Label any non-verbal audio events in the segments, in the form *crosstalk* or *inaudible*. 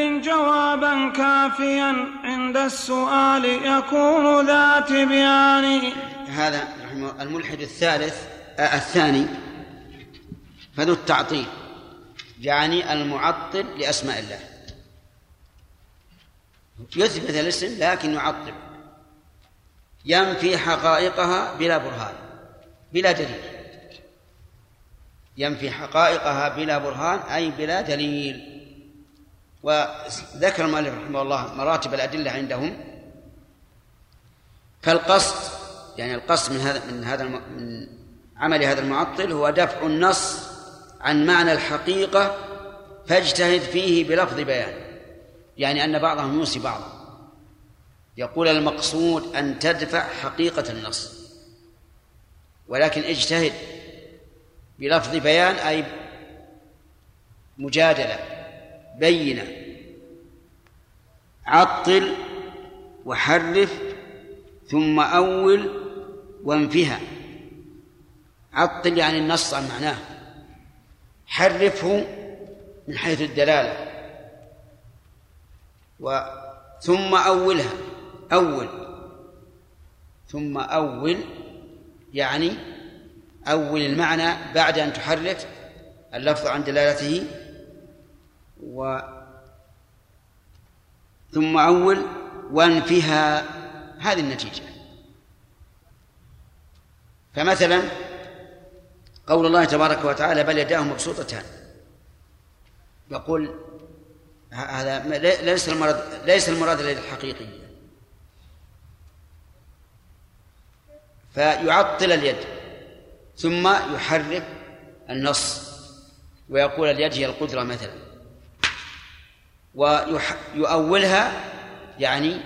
جوابا كافيا عند السؤال يكون ذا تبيان هذا الملحد الثالث آه الثاني. فذو التعطيل. يعني المعطل لأسماء الله. يثبت الاسم لكن يعطل. ينفي حقائقها بلا برهان بلا دليل. ينفي حقائقها بلا برهان أي بلا دليل. وذكر المؤلف رحمه الله مراتب الأدلة عندهم. فالقصد يعني القصد من هذا من هذا من عمل هذا المعطل هو دفع النص عن معنى الحقيقة فاجتهد فيه بلفظ بيان. يعني أن بعضهم يوصي بعضا يقول المقصود أن تدفع حقيقة النص. ولكن اجتهد بلفظ بيان أي مجادلة. بينة. عطل وحرف ثم أول وانفها. عطل يعني النص عن معناه. حرفه من حيث الدلالة. و ثم أولها. أول. ثم أول يعني أول المعنى بعد أن تحرف اللفظ عن دلالته و ثم أول وانفها هذه النتيجة. فمثلا قول الله تبارك وتعالى بل يداه مبسوطتان. يقول هذا ليس المراد ليس المراد اليد الحقيقية فيعطل اليد ثم يحرف النص ويقول اليد هي القدرة مثلا. ويؤولها يعني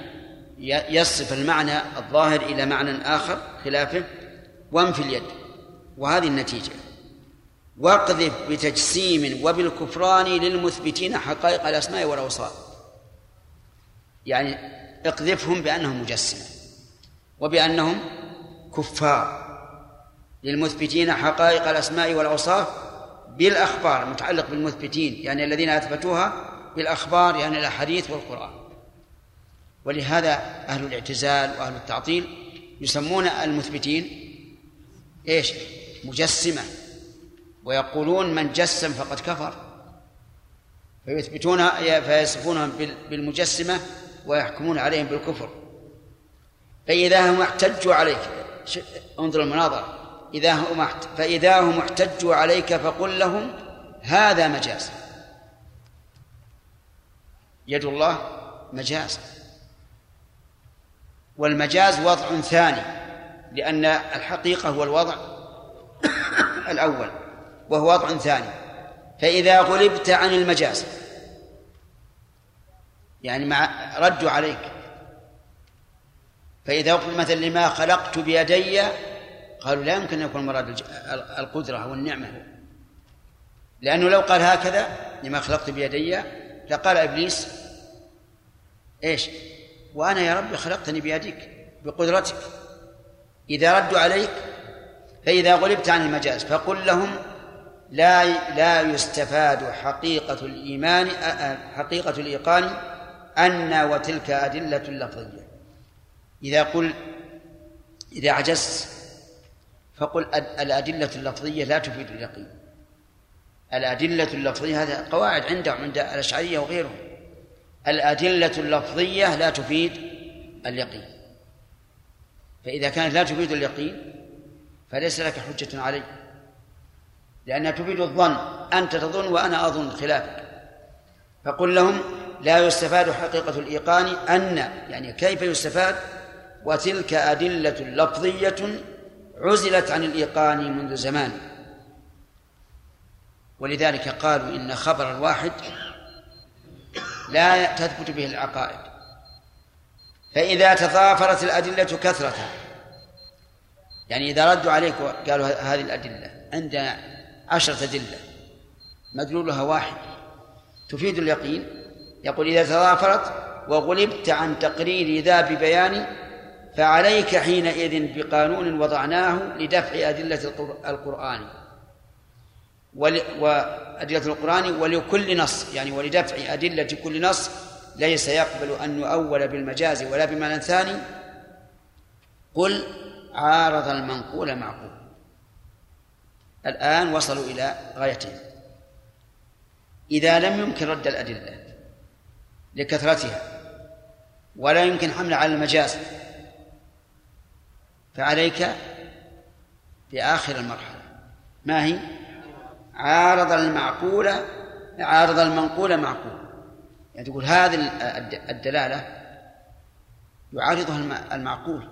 يصف المعنى الظاهر إلى معنى آخر خلافه وانفي اليد. وهذه النتيجة. واقذف بتجسيم وبالكفران للمثبتين حقائق الأسماء والأوصاف. يعني اقذفهم بأنهم مجسمة وبأنهم كفار. للمثبتين حقائق الأسماء والأوصاف بالأخبار المتعلق بالمثبتين يعني الذين أثبتوها بالأخبار يعني الأحاديث والقرآن. ولهذا أهل الاعتزال وأهل التعطيل يسمون المثبتين إيش؟ مجسمة. ويقولون من جسم فقد كفر. فيثبتون فيصفونهم بالمجسمة ويحكمون عليهم بالكفر. فإذا هم احتجوا عليك انظر المناظرة إذا هم فإذا هم احتجوا عليك فقل لهم هذا مجاز. يد الله مجاز. والمجاز وضع ثاني لأن الحقيقة هو الوضع الأول وهو وضع ثاني. فإذا غلبت عن المجاز يعني مع ردوا عليك. فإذا قلت مثلا لما خلقت بيدي قالوا لا يمكن أن يكون مراد القدرة والنعمة. لأنه لو قال هكذا لما خلقت بيدي لقال إبليس إيش؟ وأنا يا رب خلقتني بيدك بقدرتك. إذا ردوا عليك فإذا غلبت عن المجاز فقل لهم لا لا يستفاد حقيقة الإيمان حقيقة الإيقان أن وتلك أدلة لفظية. إذا قل إذا عجزت فقل الأدلة اللفظية لا تفيد اليقين. الأدلة اللفظية هذا قواعد عندهم عند الأشعرية وغيرهم. الأدلة اللفظية لا تفيد اليقين. فإذا كانت لا تفيد اليقين فليس لك حجة عليه لأنها تفيد الظن. أنت تظن وأنا أظن خلافك. فقل لهم لا يستفاد حقيقة الإيقان أن يعني كيف يستفاد؟ وتلك أدلة لفظية عزلت عن الإيقان منذ زمان. ولذلك قالوا إن خبر الواحد لا تثبت به العقائد. فإذا تضافرت الأدلة كثرة يعني إذا ردوا عليك وقالوا هذه الأدلة عندنا عشرة أدلة مدلولها واحد تفيد اليقين؟ يقول إذا تضافرت وغلبت عن تقرير ذا ببيان فعليك حينئذ بقانون وضعناه لدفع أدلة القرآن. وأدلة القرآن ولكل نص يعني ولدفع أدلة كل نص ليس يقبل أن يؤول بالمجاز ولا بمعنى ثاني. قل عارض المنقول معقول. الآن وصلوا إلى غايتهم. إذا لم يمكن رد الأدلة لكثرتها ولا يمكن حملها على المجاز فعليك بآخر المرحلة. ما هي؟ عارض المعقول عارض المنقول معقول. يعني تقول هذه الدلالة يعارضها المعقول.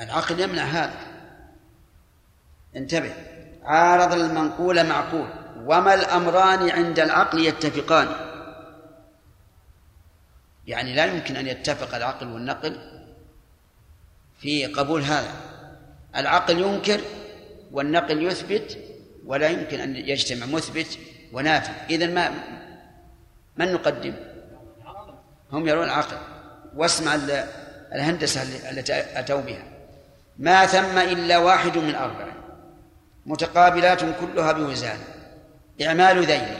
العقل يمنع هذا. انتبه. عارض المنقول معقول. وما الأمران عند العقل يتفقان؟ يعني لا يمكن أن يتفق العقل والنقل في قبول هذا. العقل ينكر والنقل يثبت ولا يمكن أن يجتمع مثبت ونافي إذا ما من نقدم؟ هم يرون العقل. واسمع الهندسة التي أتوا بها. ما ثم إلا واحد من أربعة. متقابلات كلها بوزان. إعمال ذيل.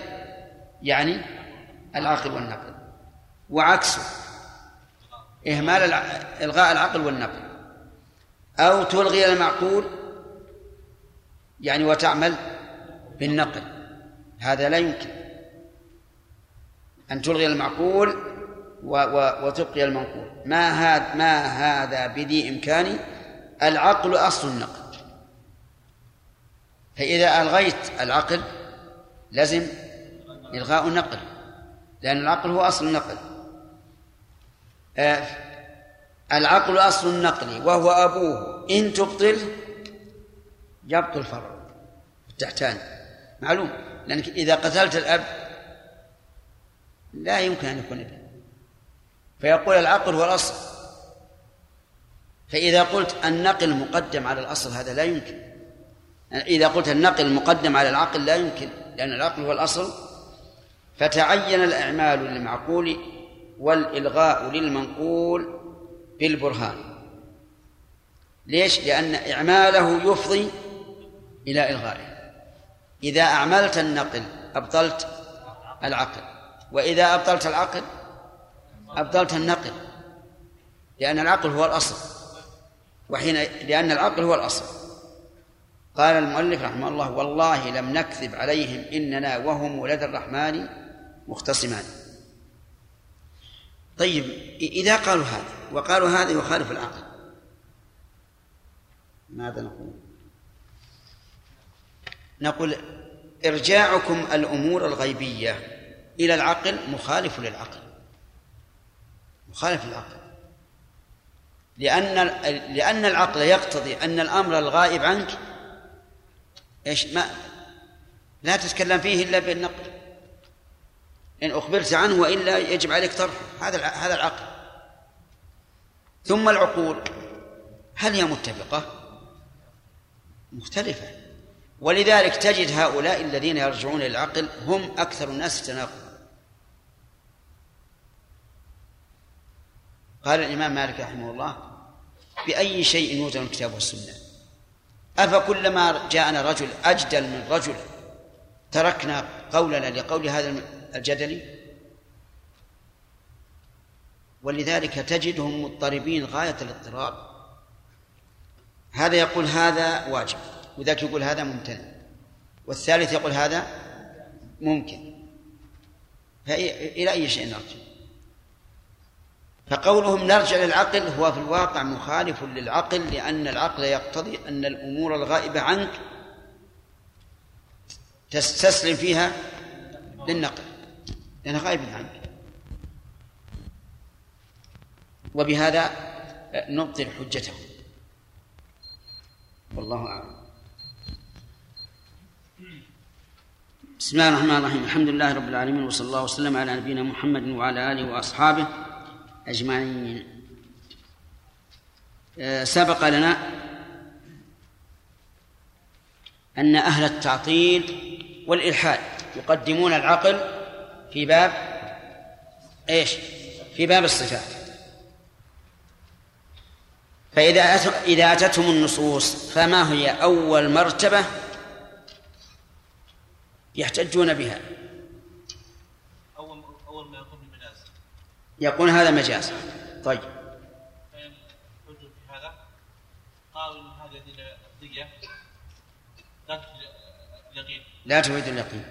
يعني العقل والنقل. وعكسه إهمال إلغاء العقل والنقل. أو تلغي المعقول يعني وتعمل بالنقل. هذا لا يمكن. أن تلغي المعقول و و وتبقي المنقول. ما هذا ما هذا بذي إمكان العقل أصل النقل. فإذا ألغيت العقل لزم إلغاء النقل لأن العقل هو أصل النقل. آه العقل أصل النقل وهو أبوه. إن تبطل يبطل فرع التحتاني معلوم؟ لأنك إذا قتلت الأب لا يمكن أن يكون ابن فيقول العقل هو الأصل. فإذا قلت النقل مقدم على الأصل هذا لا يمكن. إذا قلت النقل مقدم على العقل لا يمكن لأن العقل هو الأصل. فتعين الإعمال للمعقول والإلغاء للمنقول بالبرهان. ليش؟ لأن إعماله يفضي إلى إلغائه. إذا أعملت النقل أبطلت العقل. وإذا أبطلت العقل أبطلت النقل. لأن العقل هو الأصل. وحين لأن العقل هو الأصل. قال المؤلف رحمه الله والله لم نكذب عليهم إننا وهم ولد الرحمن مختصمان. طيب إذا قالوا هذا وقالوا هذا يخالف العقل ماذا نقول؟ نقول إرجاعكم الأمور الغيبية إلى العقل مخالف للعقل. مخالف للعقل. لأن لأن العقل يقتضي أن الأمر الغائب عنك إيش؟ ما لا تتكلم فيه إلا بالنقل. إن أخبرت عنه وإلا يجب عليك طرحه. هذا هذا العقل. ثم العقول. هل هي متفقة؟ مختلفة. ولذلك تجد هؤلاء الذين يرجعون إلى العقل هم أكثر الناس تناقضا قال الإمام مالك رحمه الله بأي شيء يوزن الكتاب والسنة؟ أفكلما جاءنا رجل أجدل من رجل تركنا قولنا لقول هذا الجدلي؟ ولذلك تجدهم مضطربين غاية الاضطراب. هذا يقول هذا واجب. وذاك يقول هذا ممتنع. والثالث يقول هذا ممكن. إلى أي شيء نرجع؟ فقولهم نرجع للعقل هو في الواقع مخالف للعقل لأن العقل يقتضي أن الأمور الغائبة عنك تستسلم فيها للنقل لأنها غائبة عنك. وبهذا نبطل حجته والله أعلم. بسم الله الرحمن الرحيم. الحمد لله رب العالمين وصلى الله وسلم على نبينا محمد وعلى آله وأصحابه أجمعين. آه، سبق لنا أن أهل التعطيل والإلحاد يقدمون العقل في باب إيش؟ في باب الصفات. فإذا إذا أتتهم النصوص فما هي أول مرتبة يحتجون بها. أول أول ما يقول المجاز. يقول هذا مجاز. طيب. في هذا قالوا إن هذه الدية لا اليقين. لا تفيد اليقين.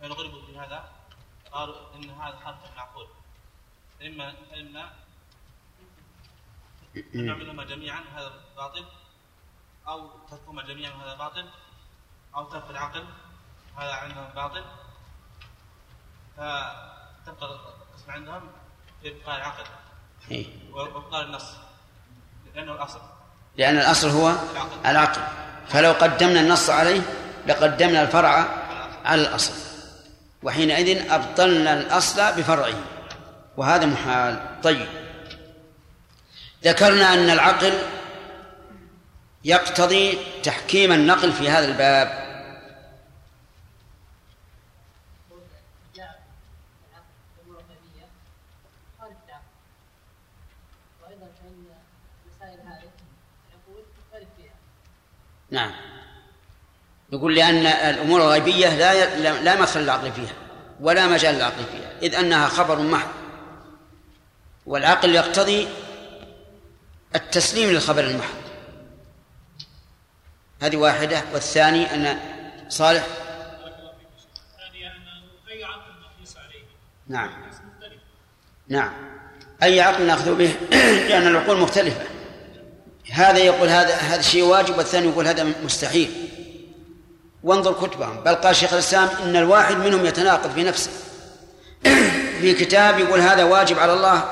فإن غلبوا في هذا قالوا إن هذا حرف معقول. إما إما نعملهما جميعا هذا باطل أو تركهما جميعا هذا باطل. أو ترك العقل هذا عندهم باطل. فتبقى القسم عندهم في إبقاء العقل إيه؟ وإبقاء النص لأنه الأصل. لأن الأصل هو العقل. فلو قدمنا النص عليه لقدمنا الفرع على الأصل. وحينئذ أبطلنا الأصل بفرعه. وهذا محال. طيب. ذكرنا أن العقل يقتضي تحكيم النقل في هذا الباب. نعم. يقول لأن الأمور الغيبية لا لا مدخل العقل فيها ولا مجال للعقل فيها إذ أنها خبر محض. والعقل يقتضي التسليم للخبر المحض. هذه واحدة. والثاني أن صالح. نعم. نعم. أي عقل نأخذ به؟ لأن العقول مختلفة. هذا يقول هذا هذا شيء واجب والثاني يقول هذا مستحيل. وانظر كتبهم. بل قال شيخ الإسلام إن الواحد منهم يتناقض في نفسه. *clears throat* في كتاب يقول هذا واجب على الله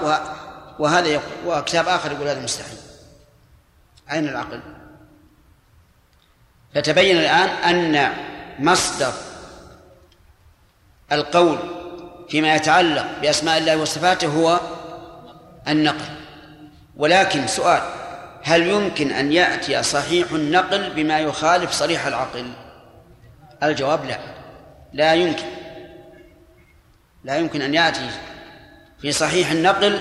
وهذا يقول وكتاب آخر يقول هذا مستحيل. أين العقل؟ فتبين الآن أن مصدر القول فيما يتعلق بأسماء الله وصفاته هو النقل. ولكن سؤال هل يمكن أن يأتي صحيح النقل بما يخالف صريح العقل؟ الجواب لا. لا يمكن. لا يمكن أن يأتي في صحيح النقل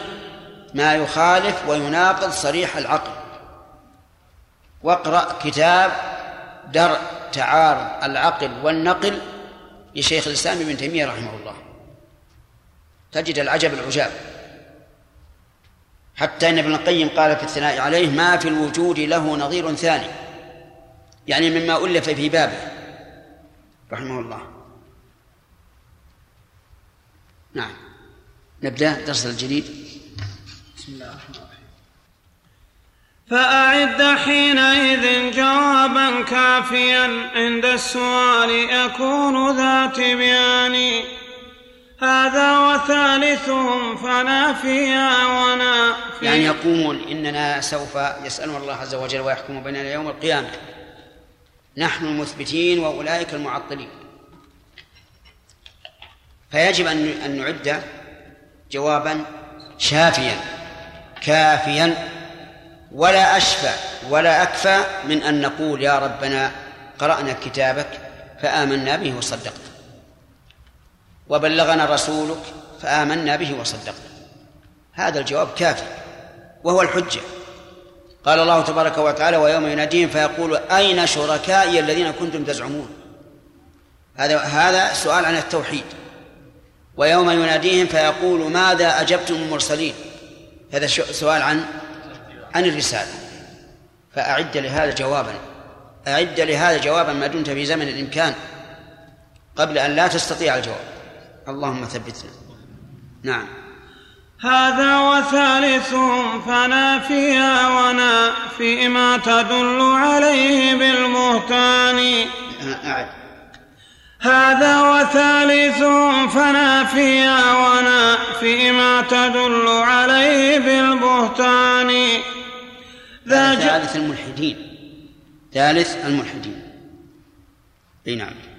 ما يخالف ويناقض صريح العقل. واقرأ كتاب درء تعارض العقل والنقل لشيخ الإسلام ابن تيمية رحمه الله. تجد العجب العجاب. حتى إن ابن القيم قال في الثناء عليه ما في الوجود له نظير ثاني. يعني مما ألف في بابه. رحمه الله. نعم. نبدأ درس الجديد. بسم الله الرحمن الرحيم. فأعد حينئذ جوابا كافيا عند السؤال يكون ذا تبيان هذا وثالثهم فنافيا ونافيا. يعني يقومون إننا سوف يسألون الله عز وجل ويحكم بيننا يوم القيامة. نحن المثبتين وأولئك المعطلين. فيجب أن نعد جوابا شافيا كافيا ولا أشفى ولا أكفى من أن نقول يا ربنا قرأنا كتابك فآمنا به وصدقنا. وبلغنا رسولك فآمنا به وصدقنا. هذا الجواب كافي وهو الحجة. قال الله تبارك وتعالى ويوم يناديهم فيقول أين شركائي الذين كنتم تزعمون؟ هذا هذا سؤال عن التوحيد. ويوم يناديهم فيقول ماذا أجبتم المرسلين؟ هذا سؤال عن عن الرسالة. فأعد لهذا جوابا أعد لهذا جوابا ما دمت في زمن الإمكان قبل أن لا تستطيع الجواب. اللهم ثبتنا نعم. هذا وثالثهم فنافيا ونافي ما تدل عليه بالبهتان أعد. هذا وثالثهم فنافيا ونافي ما تدل عليه بالبهتان. ذا ثالث الملحدين. ثالث الملحدين. إي نعم.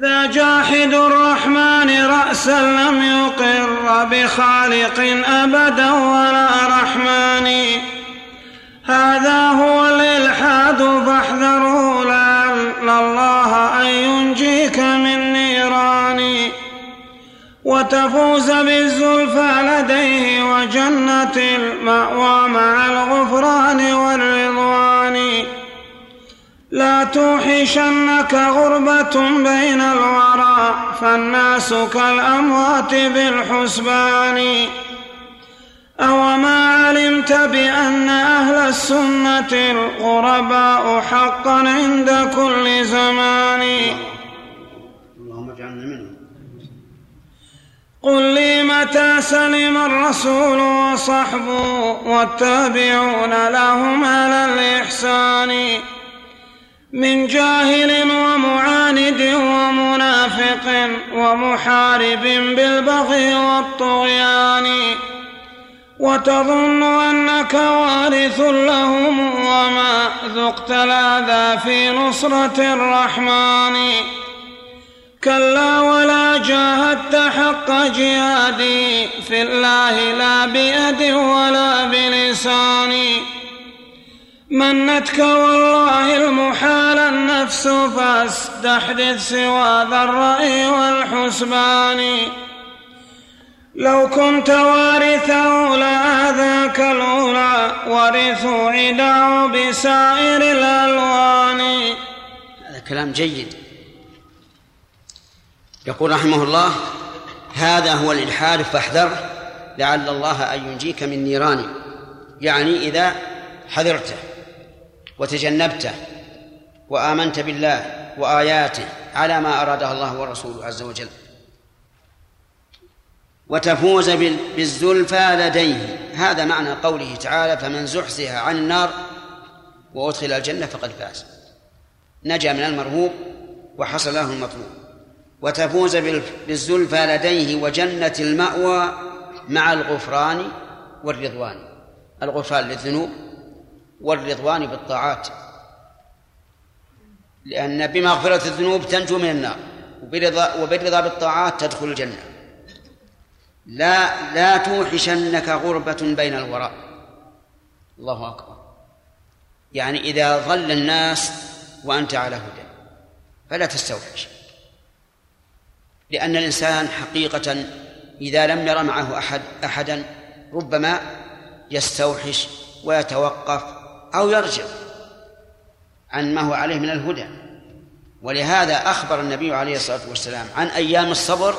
ذا جاحد الرحمن رأسا لم يقر بخالق أبدا ولا رحمن. هذا هو الإلحاد فاحذره لعل الله أن ينجيك من نيران. وتفوز بالزلفى لديه وجنة المأوى مع الغفران والرضوان. لا توحشنك غربة بين الورى فالناس كالأموات بالحسبان. أوما علمت بأن أهل السنة الغرباء حقا عند كل زمان. اللهم اجعلنا منهم. قل لي متى سلم الرسول وصحبه والتابعون لهم على الإحسان. من جاهل ومعاند ومنافق ومحارب بالبغي والطغيان. وتظن أنك وارث لهم وما ذقت الأذى في نصرة الرحمن. كلا ولا جاهدت حق جهادي في الله لا بيد ولا بلسان منتك والله المحال النفس فاستحدث سوى ذا الرأي والحسبان. لو كنت وارثه لآذاك الأولى ورثوا عداه بسائر الألوان. هذا كلام جيد. يقول رحمه الله هذا هو الإلحاد فاحذره لعل الله أن ينجيك من نيرانه يعني إذا حذرته. وتجنبته وآمنت بالله وآياته على ما أراده الله ورسوله عز وجل. وتفوز بالزلفى لديه. هذا معنى قوله تعالى فمن زحزح عن النار وأدخل الجنة فقد فاز. نجا من المرهوب وحصل له المطلوب. وتفوز بالزلفى لديه وجنة المأوى مع الغفران والرضوان. الغفران للذنوب والرضوان بالطاعات. لأن بمغفرة الذنوب تنجو من النار وبرضا وبالرضا بالطاعات تدخل الجنة. لا لا توحشنك غربة بين الوراء. الله أكبر. يعني إذا ظل الناس وأنت على هدى فلا تستوحش. لأن الإنسان حقيقة إذا لم ير معه أحد أحدا ربما يستوحش ويتوقف أو يرجع عن ما هو عليه من الهدى. ولهذا أخبر النبي عليه الصلاة والسلام عن أيام الصبر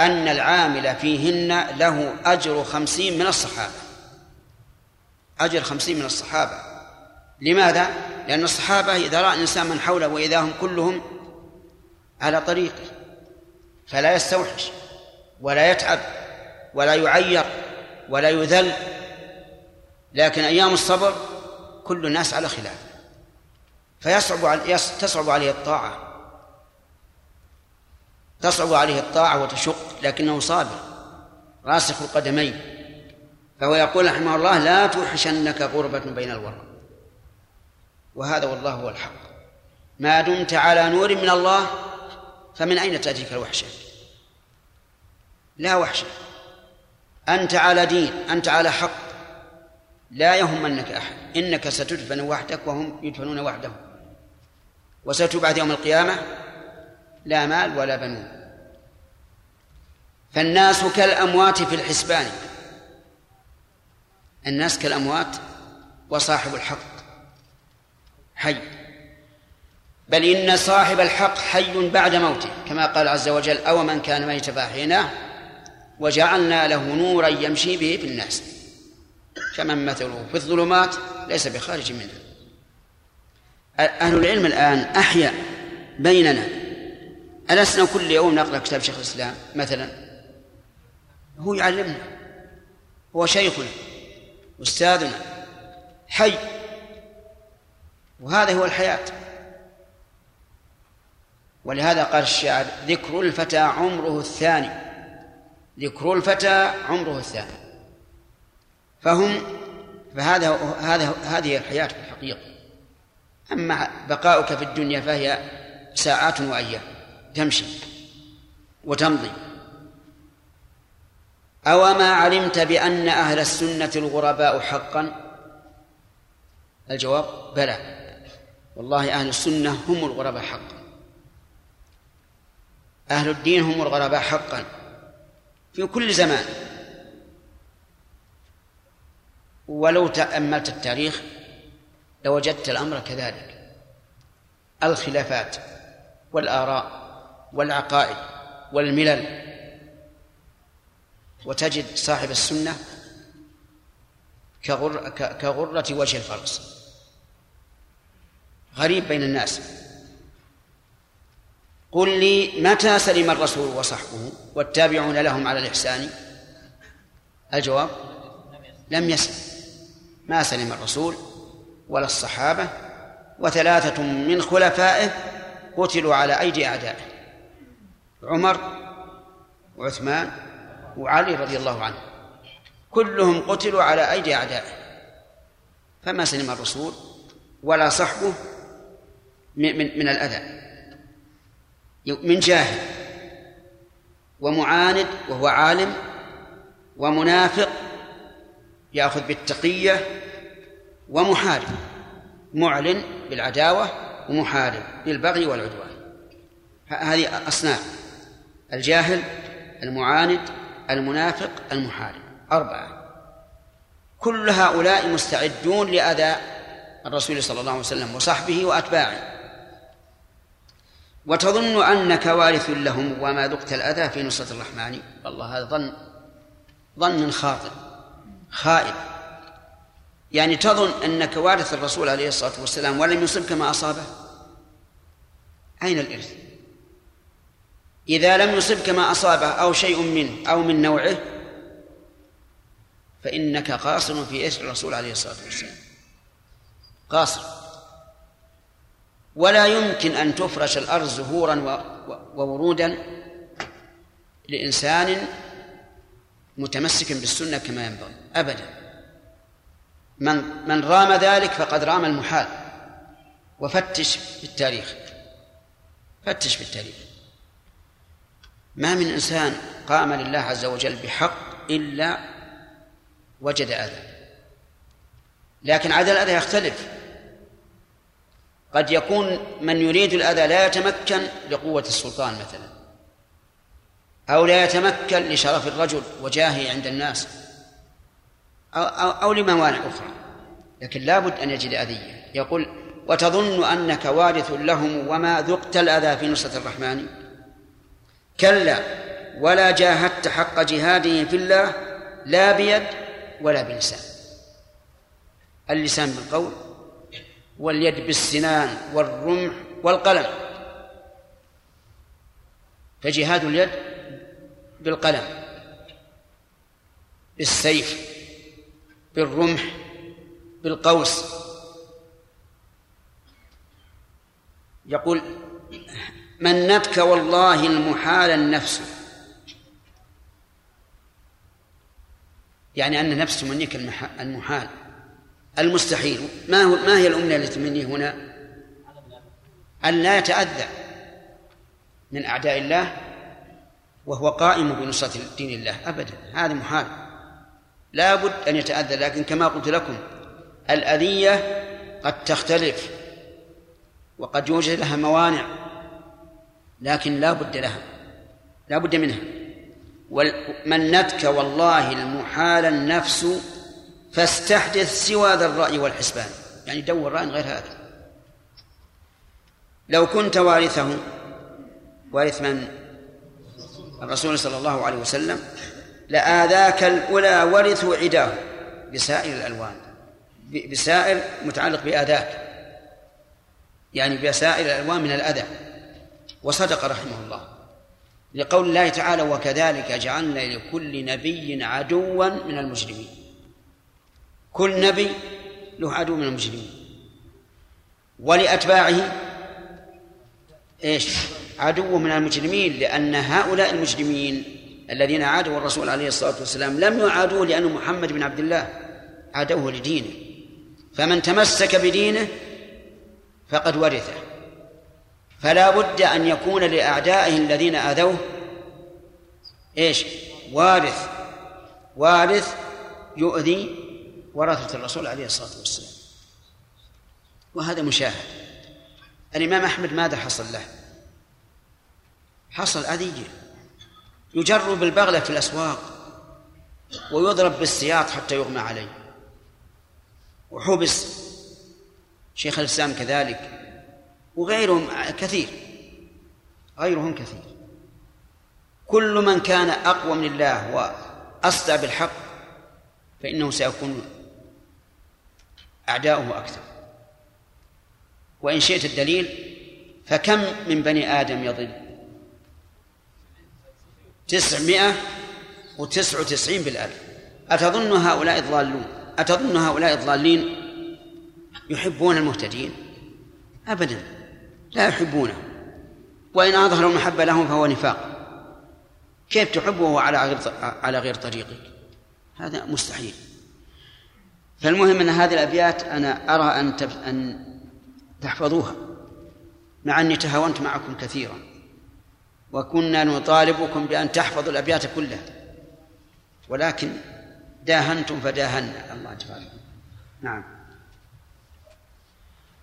أن العامل فيهن له أجر خمسين من الصحابة. أجر خمسين من الصحابة. لماذا؟ لأن الصحابة إذا رأى الإنسان من حوله وإذا هم كلهم على طريقه فلا يستوحش ولا يتعب ولا يعير ولا يذل. لكن أيام الصبر كل الناس على خلاف. فيصعب تصعب عليه الطاعة. تصعب عليه الطاعة وتشق لكنه صابر راسخ القدمين. فهو يقول رحمه الله لا توحشنك غربة بين الورى. وهذا والله هو الحق. ما دمت على نور من الله فمن أين تأتيك الوحشة؟ لا وحشة. أنت على دين أنت على حق. لا يهمنك أحد. إنك ستدفن وحدك وهم يدفنون وحدهم. وستبعث يوم القيامة لا مال ولا بنون. فالناس كالأموات في الحسبان. الناس كالأموات وصاحب الحق. حي. بل إن صاحب الحق حي بعد موته كما قال عز وجل أو من كان ميتا فأحييناه وجعلنا له نورا يمشي به في الناس. كمن مثله في الظلمات ليس بخارج منها. أهل العلم الآن أحيا بيننا. ألسنا كل يوم نقرأ كتاب شيخ الإسلام مثلا؟ هو يعلمنا. هو شيخنا. أستاذنا. حي. وهذا هو الحياة. ولهذا قال الشاعر ذكر الفتى عمره الثاني. ذكر الفتى عمره الثاني. فهم فهذا هذا هذه الحياة في الحقيقة. أما بقاؤك في الدنيا فهي ساعات وأيام تمشي وتمضي. أوما علمت بأن أهل السنة الغرباء حقا؟ الجواب بلى. والله أهل السنة هم الغرباء حقا. أهل الدين هم الغرباء حقا. في كل زمان. ولو تأملت التاريخ لوجدت الأمر كذلك. الخلافات والآراء والعقائد والملل. وتجد صاحب السنة كغر كغرة وجه الفرس. غريب بين الناس. قل لي متى سلم الرسول وصحبه والتابعون لهم على الإحسان؟ الجواب لم يسلم. ما سلم الرسول ولا الصحابة وثلاثة من خلفائه قتلوا على أيدي أعدائه عمر وعثمان وعلي رضي الله عنه كلهم قتلوا على أيدي أعدائه. فما سلم الرسول ولا صحبه من, من الأذى من جاهل ومعاند وهو عالم ومنافق يأخذ بالتقية ومحارب معلن بالعداوة ومحارب بالبغي والعدوان. هذه أصناف الجاهل المعاند المنافق المحارب. أربعة كل هؤلاء مستعدون لأذى الرسول صلى الله عليه وسلم وصحبه وأتباعه. وتظن أنك وارث لهم وما ذقت الأذى في نصرة الرحمن. والله هذا ظن ظن خاطئ. خائب يعني تظن أنك وارث الرسول عليه الصلاة والسلام ولم يصبك ما أصابه؟ أين الإرث؟ إذا لم يصبك ما أصابه أو شيء منه أو من نوعه فإنك قاصر في إثر الرسول عليه الصلاة والسلام. قاصر. ولا يمكن أن تفرش الأرض زهورا وورودا لإنسان متمسك بالسنة كما ينبغي. أبدا. من من رام ذلك فقد رام المحال. وفتش في التاريخ فتش في التاريخ ما من إنسان قام لله عز وجل بحق إلا وجد أذى. لكن عدد الأذى يختلف. قد يكون من يريد الأذى لا يتمكن لقوة السلطان مثلا. أو لا يتمكن لشرف الرجل وجاهه عند الناس. أو, أو, أو لموانع أخرى. لكن لا بد أن يجد أذية. يقول وتظن أنك وارث لهم وما ذقت الأذى في نصرة الرحمن؟ كلا ولا جاهدت حق جهاده في الله لا بيد ولا بلسان. اللسان بالقول واليد بالسنان والرمح والقلم. فجهاد اليد بالقلم بالسيف. بالرمح بالقوس. يقول منتك والله المحال النفس. يعني أن نفس تمنيك المحال. المستحيل. ما هو ما هي الأمنية التي تمنيه هنا؟ أن لا يتأذى من أعداء الله وهو قائم بنصرة دين الله أبدا. هذا محال. لا بد أن يتأذى لكن كما قلت لكم الأذية قد تختلف وقد يوجد لها موانع لكن لا بد لها لا بد منها. ومنتك والله المحال النفس فاستحدث سوى ذا الرأي والحسبان. يعني دور رأي غير هذا. لو كنت وارثه وارث من؟ الرسول صلى الله عليه وسلم. لآذاك الأولى ورثوا عداه. بسائر الألوان. بسائر متعلق بآذاك. يعني بسائر الألوان من الأذى. وصدق رحمه الله. لقول الله تعالى وكذلك جعلنا لكل نبي عدوا من المجرمين. كل نبي له عدو من المجرمين. ولأتباعه إيش؟ عدو من المجرمين لأن هؤلاء المجرمين الذين عادوا الرسول عليه الصلاة والسلام لم يعادوه لأن محمد بن عبد الله عادوه لدينه. فمن تمسك بدينه فقد ورثه. فلا بد أن يكون لأعدائه الذين آذوه إيش؟ وارث. وارث يؤذي ورثة الرسول عليه الصلاة والسلام. وهذا مشاهد. الإمام أحمد ماذا حصل له؟ حصل أذية يجر بالبغلة في الأسواق ويضرب بالسياط حتى يغمى عليه. وحبس شيخ الإسلام كذلك وغيرهم كثير غيرهم كثير. كل من كان أقوى من الله وأصدع بالحق فإنه سيكون أعداؤه أكثر. وإن شئت الدليل فكم من بني آدم يضل؟ تسعمائة وتسع وتسعين بالألف. أتظن هؤلاء ضالون أتظن هؤلاء الضالين يحبون المهتدين؟ أبدا. لا يحبونه. وإن أظهروا المحبة لهم فهو نفاق. كيف تحبه على غير على غير طريقك؟ هذا مستحيل. فالمهم أن هذه الأبيات أنا أرى أن أن تحفظوها مع أني تهاونت معكم كثيرا. وكنا نطالبكم بأن تحفظوا الأبيات كلها. ولكن داهنتم فداهنا الله تبارك نعم.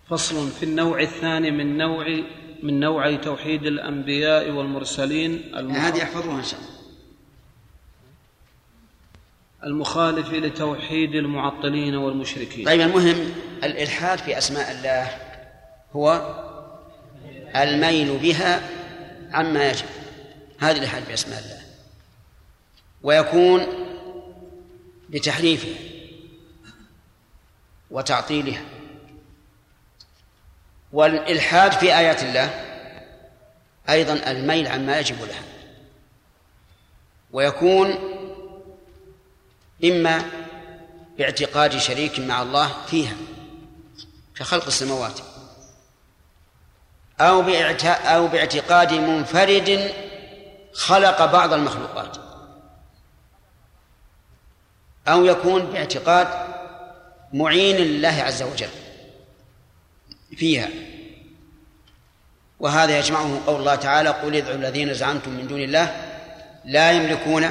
فصل في النوع الثاني من نوع من نوعي توحيد الأنبياء والمرسلين. هذه يحفظوها إن شاء الله. المخالف لتوحيد المعطلين والمشركين. طيب المهم الإلحاد في أسماء الله هو الميل بها عما يجب. هذا الإلحاد في أسماء الله. ويكون بتحريفها وتعطيلها والإلحاد في آيات الله أيضا الميل عما يجب لها. ويكون إما باعتقاد شريك مع الله فيها كخلق السماوات. أو أو باعتقاد منفرد خلق بعض المخلوقات. أو يكون باعتقاد معين لله عز وجل فيها. وهذا يجمعه قول الله تعالى قل ادعوا الذين زعمتم من دون الله لا يملكون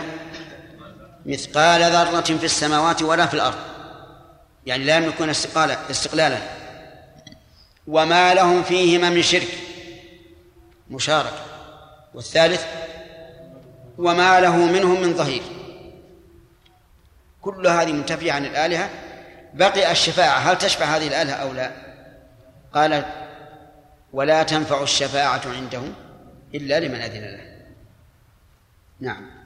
مثقال ذرة في السماوات ولا في الأرض. يعني لا يملكون استقلالا استقلالا. وما لهم فيهما من شرك. مشاركة والثالث وما له منهم من ظهير. كل هذه منتفية عن الآلهة. بقي الشفاعة. هل تشفع هذه الآلهة أو لا؟ قال ولا تنفع الشفاعة عندهم إلا لمن أذن له. نعم.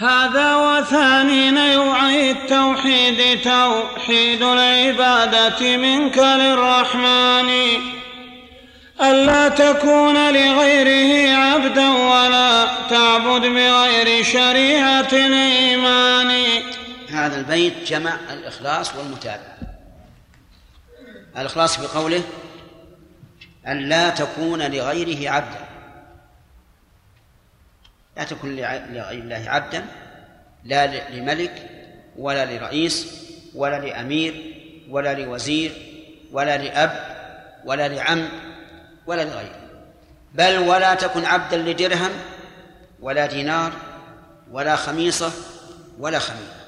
هذا وثاني نوعي التوحيد توحيد العبادة منك للرحمن. ألا تكون لغيره عبدا ولا تعبد بغير شريعة الإيمان هذا البيت جمع الإخلاص والمتابعة. الإخلاص بقوله أن لا تكون لغيره عبدا. لا تكون لغير الله عبدا لا لملك ولا لرئيس ولا لأمير ولا لوزير ولا لأب ولا لعم ولا لغيره. بل ولا تكن عبدا لدرهم ولا دينار ولا خميصة ولا خميلة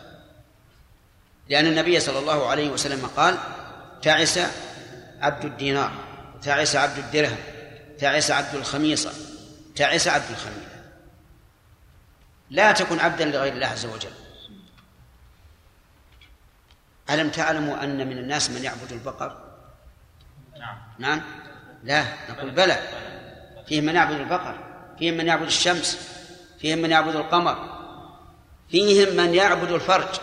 لأن النبي صلى الله عليه وسلم قال تعس عبد الدينار تعس عبد الدرهم تعس عبد الخميصة تعس عبد الخميلة لا تكن عبدا لغير الله عز وجل. ألم تعلموا أن من الناس من يعبد البقر؟ نعم. نعم. لا. نقول بلى. فيهم من يعبد البقر. فيهم من يعبد الشمس. فيهم من يعبد القمر. فيهم من يعبد الفرج.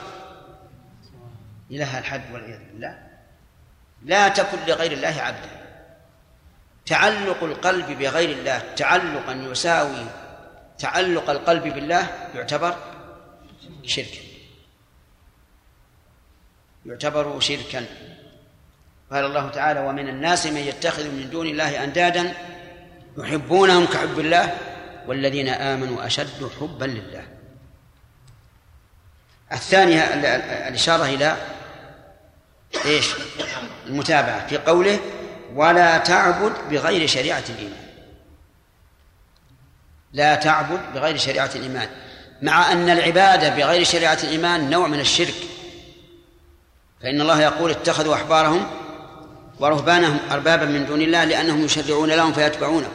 إله الحد والعياذ بالله. لا تكن لغير الله عبدا. تعلق القلب بغير الله. تعلقا يساوي تعلق القلب بالله يعتبر شركا يعتبر شركا. قال الله تعالى ومن الناس من يتخذ من دون الله اندادا يحبونهم كحب الله والذين آمنوا أشد حبا لله. الثانية الإشارة إلى إيش؟ المتابعة في قوله ولا تعبد بغير شريعة الإيمان. لا تعبد بغير شريعة الإيمان مع أن العبادة بغير شريعة الإيمان نوع من الشرك. فإن الله يقول اتخذوا أحبارهم ورهبانهم أربابا من دون الله لأنهم يشرعون لهم فيتبعونهم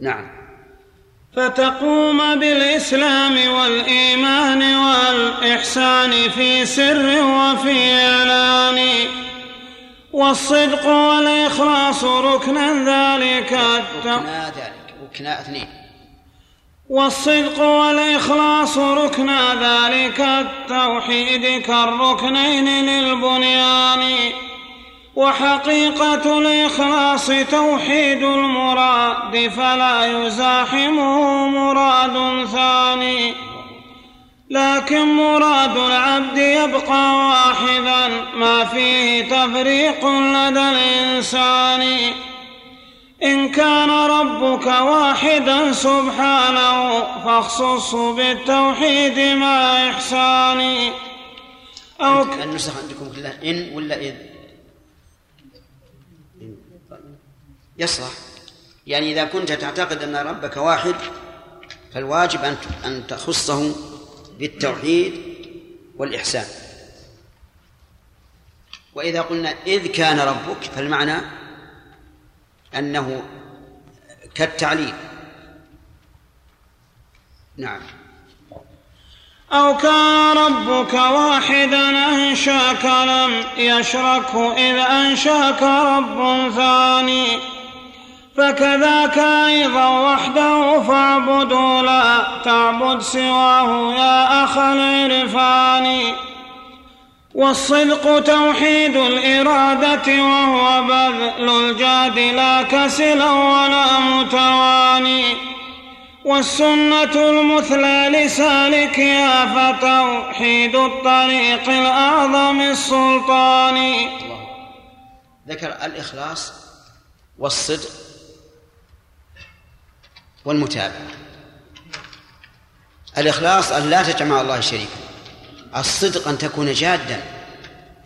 نعم. فتقوم بالإسلام والإيمان والإحسان في سر وفي إعلان والصدق والإخلاص ركنا ذلك ركنا ذلك. ركنا اثنين. والصدق والإخلاص ركنا ذلك التوحيد كالركنين للبنيان. وحقيقة الإخلاص توحيد المراد فلا يزاحمه مراد ثاني. لكن مراد العبد يبقى واحدا ما فيه تفريق لدى الإنسان. إن كان ربك واحدا سبحانه فاخصصه بالتوحيد مع إحسان أو النسخ عندكم كلها. إن ولا إذ؟ يصلح. يعني إذا كنت تعتقد أن ربك واحد فالواجب أن أن تخصه بالتوحيد والإحسان. وإذا قلنا إذ كان ربك فالمعنى أنه كالتعليل. نعم. أو كان ربك واحدا أنشاك لم يشركه إذ أنشاك رب ثاني فكذاك أيضا وحده فاعبدوا لا تعبد سواه يا أخ العرفان. والصدق توحيد الإرادة وهو بذل الجاد لا كسلا ولا متواني والسنة المثلى لسالكها فتوحيد الطريق الأعظم السلطان. ذكر الإخلاص والصدق والمتابعة. الإخلاص أن لا تجمع الله شريكا. الصدق أن تكون جادا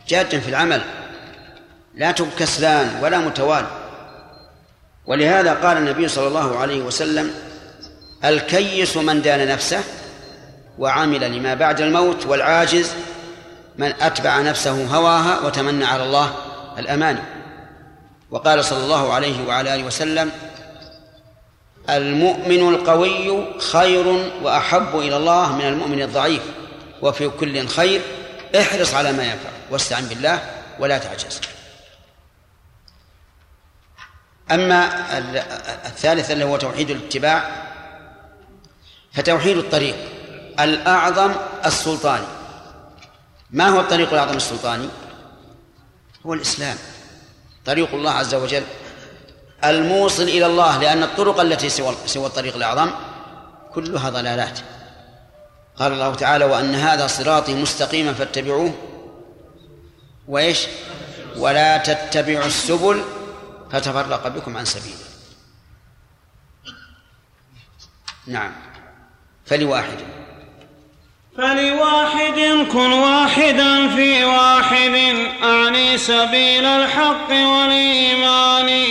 جادا في العمل لا تكن كسلان ولا متوال. ولهذا قال النبي صلى الله عليه وسلم الكيس من دان نفسه وعمل لما بعد الموت والعاجز من أتبع نفسه هواها وتمنى على الله الأماني وقال صلى الله عليه وعلى آله وسلم المؤمن القوي خير وأحب إلى الله من المؤمن الضعيف. وفي كل خير احرص على ما ينفع واستعن بالله ولا تعجز. أما الثالث اللي هو توحيد الاتباع فتوحيد الطريق الأعظم السلطاني. ما هو الطريق الأعظم السلطاني؟ هو الإسلام. طريق الله عز وجل الموصل إلى الله لأن الطرق التي سوى سوى الطريق الأعظم كلها ضلالات. قال الله تعالى وأن هذا صراطي مستقيما فاتبعوه. وإيش؟ ولا تتبعوا السبل فتفرق بكم عن سبيله نعم. فلواحد. فلواحد كن واحدا في واحد أعني سبيل الحق والإيمان.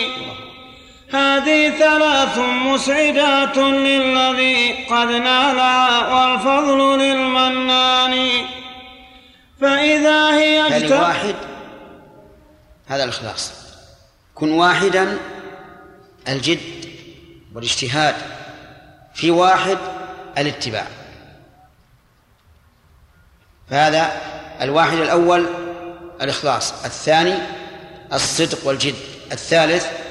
هذه ثلاث مسعدات للذي قد نالها والفضل للمنان. فإذا هي اجتمعت واحد. هذا الإخلاص. كن واحدا الجد والاجتهاد. في واحد الاتباع. فهذا الواحد الأول الإخلاص. الثاني الصدق والجد. الثالث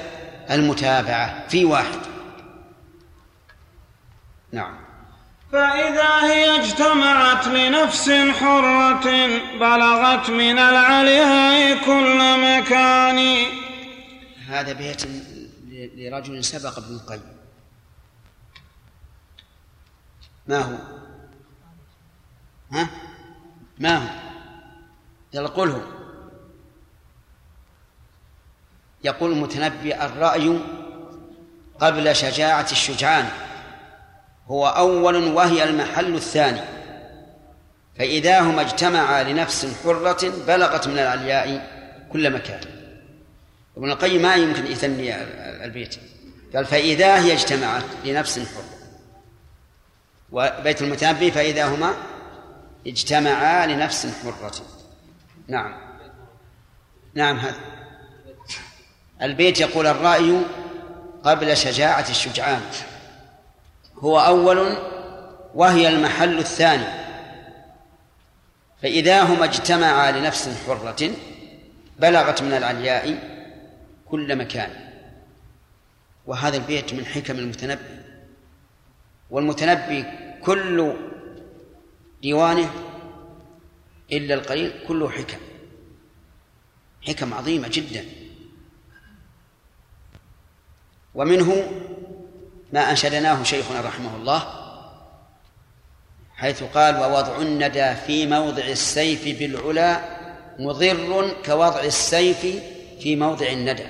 المتابعة في واحد. نعم. فإذا هي اجتمعت لنفس حرة بلغت من العلياء كل مكان. هذا بيت لرجل سبق ابن القيم. ما هو؟ ها؟ ما هو؟ يلا قله. يقول المتنبي الرأي قبل شجاعة الشجعان هو أول وهي المحل الثاني فإذا هما اجتمعا لنفس حرة بلغت من العلياء كل مكان. ابن القيم ما يمكن يثني البيت قال فإذا هي اجتمعت لنفس حرة. وبيت المتنبي فإذا هما اجتمعا لنفس حرة. نعم. نعم هذا. البيت يقول الرأي قبل شجاعة الشجعان. هو أول وهي المحل الثاني. فإذا هما اجتمعا لنفس حرة بلغت من العلياء كل مكان. وهذا البيت من حكم المتنبي. والمتنبي كل ديوانه إلا القليل كله حكم. حكم عظيمة جدا. ومنه ما أنشدناه شيخنا رحمه الله حيث قال ووضع الندى في موضع السيف بالعلا مضر كوضع السيف في موضع الندى.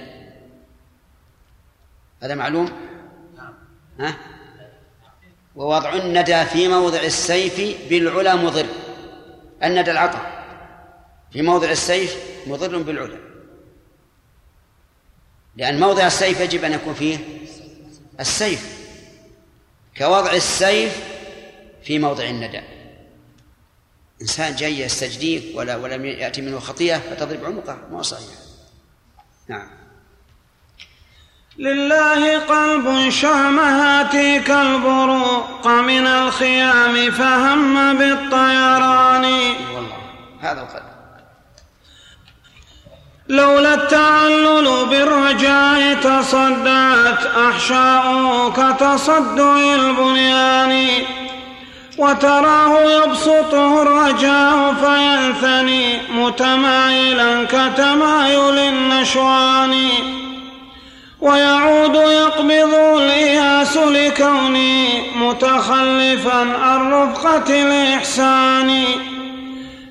هذا معلوم؟ ها؟ ووضع الندى في موضع السيف بالعلا مضر. الندى العطاء في موضع السيف مضر بالعلا. لأن موضع السيف يجب أن يكون فيه السيف كوضع السيف في موضع الندى. إنسان جاي يستجديك ولا ولم يأتي منه خطيئة فتضرب عنقه ما صحيح. نعم. لله قلب شام هاتيك البروق من الخيام فهم بالطيران. والله هذا القلب. لولا التعلل بالرجاء تصدعت أحشاؤه كتصدع البنيان وتراه يبسطه الرجاء فينثني متمايلا كتمايل النشوان. ويعود يقبض الإياس لكوني متخلفا عن رفقة الإحسان.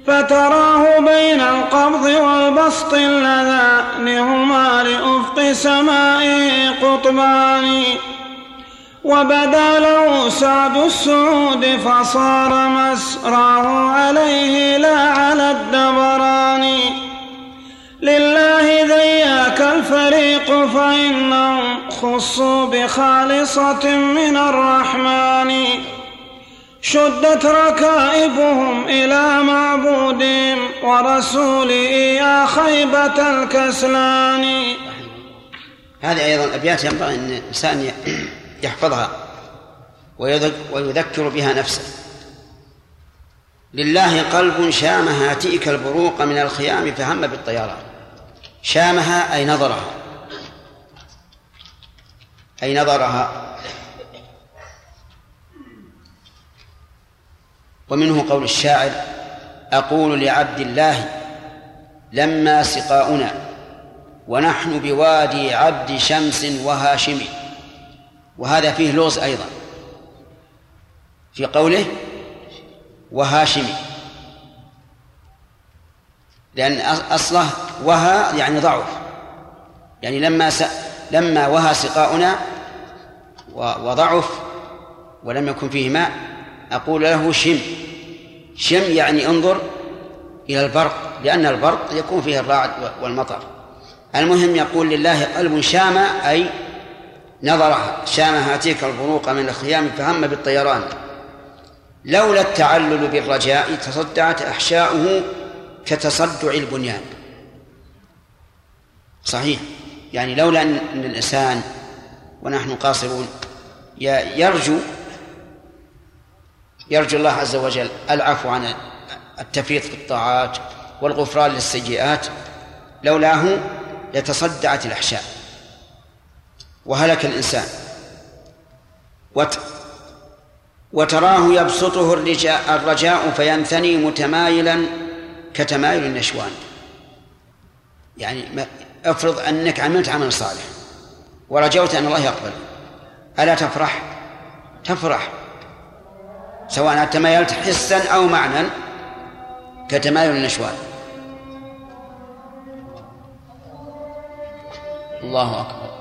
فتراه بين القبض والبسط اللذان لأفق سمائه قطبان. وبدا له سعد السعود فصار مسراه عليه لا على الدبران. لله ذياك الفريق فإنهم خصوا بخالصة من الرحمن. شدت ركائبهم إلى معبودهم ورسوله يا خيبة الكسلان. هذه أيضا أبيات ينبغي أن الإنسان يحفظها ويذكر بها نفسه. لله قلب شام هاتئك البروق من الخيام فهم بالطيران شامها أي نظرها. أي نظرها. ومنه قول الشاعر أقول لعبد الله لما سقاؤنا ونحن بوادي عبد شمس وهاشم. وهذا فيه لوز أيضا. في قوله وهاشم. لأن أصله وها يعني ضعف. يعني لما س... لما وها سقاؤنا وضعف ولم يكن فيه ماء. أقول له شم. شم يعني انظر إلى البرق لأن البرق يكون فيه الرعد والمطر. المهم يقول لله قلب شام أي نظرها. شام هاتيك البروق من الخيام فهم بالطيران. لولا التعلل بالرجاء تصدعت أحشاؤه كتصدع البنيان. صحيح. يعني لولا أن الإنسان ونحن قاصرون يرجو يرجو الله عز وجل العفو عن التفريط في الطاعات والغفران للسيئات لولاه لتصدعت الأحشاء. وهلك الإنسان. وت وتراه يبسطه الرجاء, فينثني متمايلا كتمايل النشوان. يعني افرض أنك عملت عمل صالح ورجوت أن الله يقبل. ألا تفرح؟ تفرح. سواء تمايلت حسا أو معنى كتمايل النشوان. الله أكبر.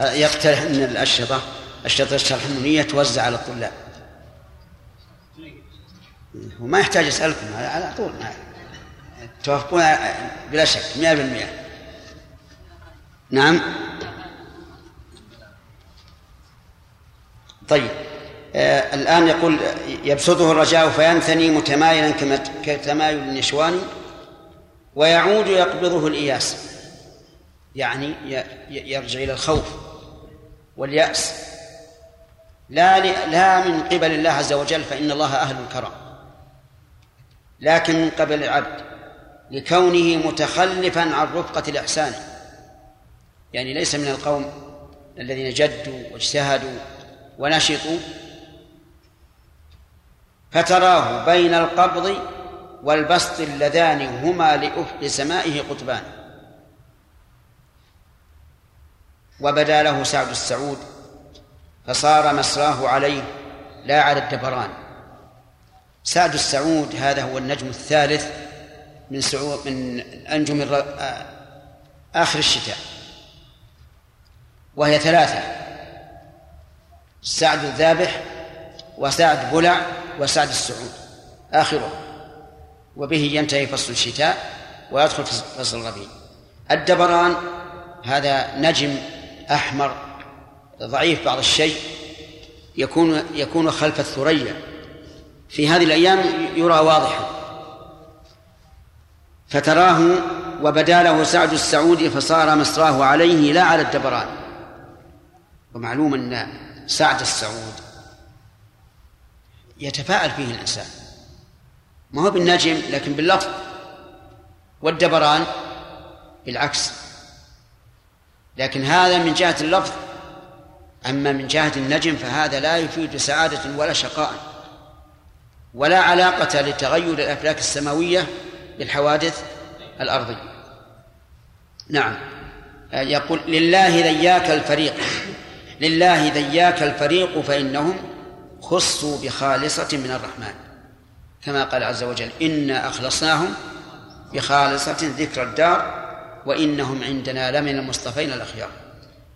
يقترح ان الأشرطة اشرطه الشرح النونيه توزع على الطلاب. وما يحتاج اسالكم على طول. توافقون بلا شك 100% نعم. طيب. آه الآن يقول يبسطه الرجاء فينثني متمايلا كتمايل النشوان ويعود يقبضه الإياس. يعني يرجع إلى الخوف واليأس. لا لا من قبل الله عز وجل فإن الله أهل الكرم لكن من قبل العبد لكونه متخلفا عن رفقة الإحسان. يعني ليس من القوم الذين جدوا واجتهدوا ونشطوا. فتراه بين القبض والبسط اللذان هما لأفق سمائه قطبان. وبدا له سعد السعود فصار مسراه عليه لا على الدبران. سعد السعود هذا هو النجم الثالث من سعود من أنجم آخر الشتاء. وهي ثلاثة سعد الذابح وسعد بلع وسعد السعود. آخره. وبه ينتهي فصل الشتاء ويدخل فصل الربيع. الدبران هذا نجم أحمر ضعيف بعض الشيء يكون يكون خلف الثريا. في هذه الأيام يرى واضحا. فتراه وبدا له سعد السعود فصار مصراه عليه لا على الدبران. ومعلوم أن سعد السعود يتفاءل فيه الإنسان. ما هو بالنجم لكن باللفظ والدبران بالعكس. لكن هذا من جهة اللفظ أما من جهة النجم فهذا لا يفيد سعادة ولا شقاء ولا علاقة لتغير الأفلاك السماوية بالحوادث الأرضية. نعم. يقول لله ذياك الفريق لله ذياك الفريق فإنهم خصوا بخالصة من الرحمن. كما قال عز وجل إنا أخلصناهم بخالصة ذكر الدار وإنهم عندنا لمن المصطفين الأخيار.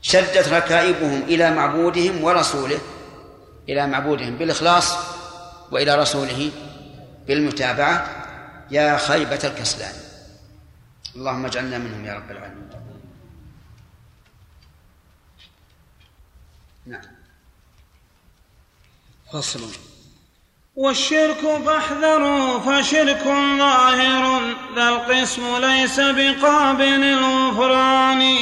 شدت ركائبهم إلى معبودهم ورسوله إلى معبودهم بالإخلاص وإلى رسوله بالمتابعة. يا خيبة الكسلان. اللهم اجعلنا منهم يا رب العالمين. نعم. فصل. والشرك فاحذروا فشرك ظاهر ذا القسم ليس بقابل الغفران.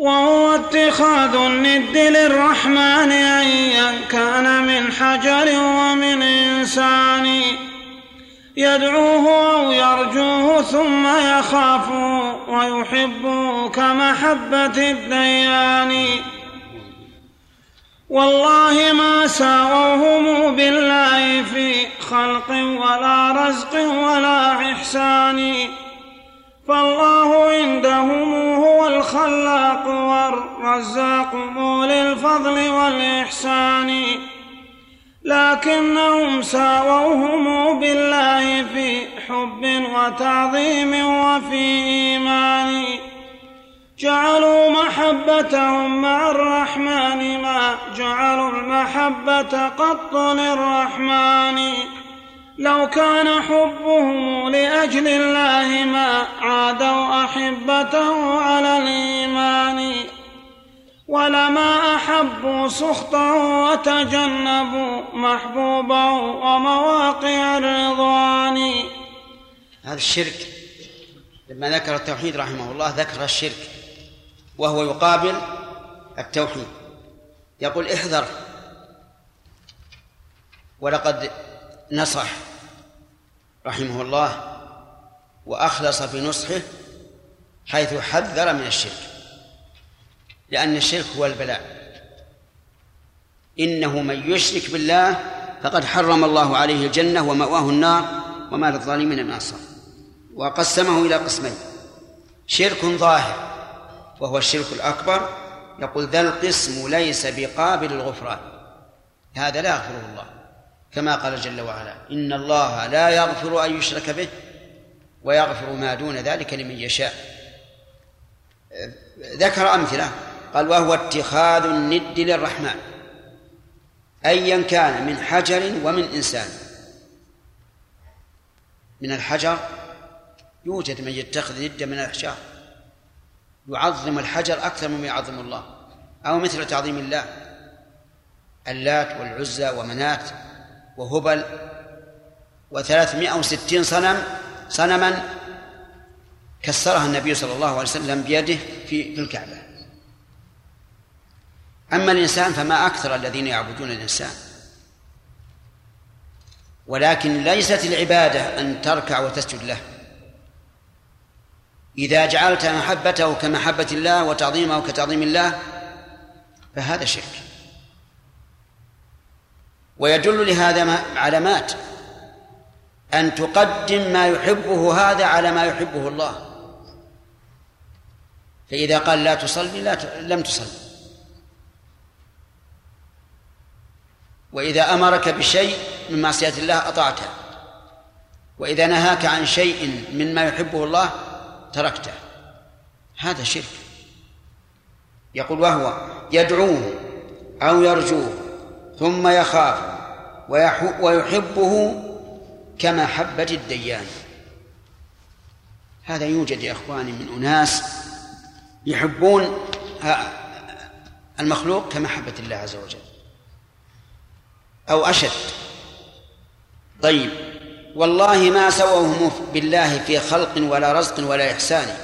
وهو اتخاذ الند للرحمن أيا كان من حجر ومن إنسان. يدعوه أو يرجوه ثم يخافه ويحبه كمحبة الديان. والله ما ساووهم بالله في خلق ولا رزق ولا إحسان. فالله عندهم هو الخلاق والرزاق مولي الفضل والإحسان. لكنهم ساووهم بالله في حب وتعظيم وفي إيمان. جعلوا محبتهم مع الرحمن ما جعلوا المحبة قط للرحمن. لو كان حبهم لأجل الله ما عادوا أحبته على الإيمان ولما أحبوا سخطه وتجنبوا محبوبه ومواقع الرضوان. هذا الشرك لما ذكر التوحيد رحمه الله ذكر الشرك وهو يقابل التوحيد. يقول احذر ولقد نصح. رحمه الله وأخلص في نصحه حيث حذر من الشرك. لأن الشرك هو البلاء. إنه من يشرك بالله فقد حرم الله عليه الجنة ومأواه النار وما للظالمين من أنصار. وقسمه إلى قسمين. شرك ظاهر وهو الشرك الأكبر. يقول ذا القسم ليس بقابل الغفران. هذا لا يغفره الله. كما قال جل وعلا إن الله لا يغفر أن يشرك به ويغفر ما دون ذلك لمن يشاء. ذكر أمثلة قال وهو اتخاذ الند للرحمن أيا كان من حجر ومن إنسان. من الحجر يوجد من يتخذ ندا من الأحجار يعظم الحجر أكثر مما يعظم الله أو مثل تعظيم الله اللات والعزى ومنات. وهبل وثلاثمائة وستين صنم صنما كسرها النبي صلى الله عليه وسلم بيده في في الكعبة. أما الإنسان فما أكثر الذين يعبدون الإنسان. ولكن ليست العبادة أن تركع وتسجد له. إذا جعلت محبته كمحبة الله وتعظيمه كتعظيم الله فهذا شرك. ويدل لهذا علامات أن تقدم ما يحبه هذا على ما يحبه الله. فإذا قال لا تصلي لا ت... لم تصلي. وإذا أمرك بشيء من معصية الله أطعته. وإذا نهاك عن شيء مما يحبه الله تركته. هذا شرك. يقول وهو يدعوه أو يرجوه. ثم يخاف ويحبه كمحبة الديان. هذا يوجد يا إخواني من أناس يحبون المخلوق كمحبة الله عز وجل. أو أشد. طيب. والله ما سووهم بالله في خلق ولا رزق ولا إحسان.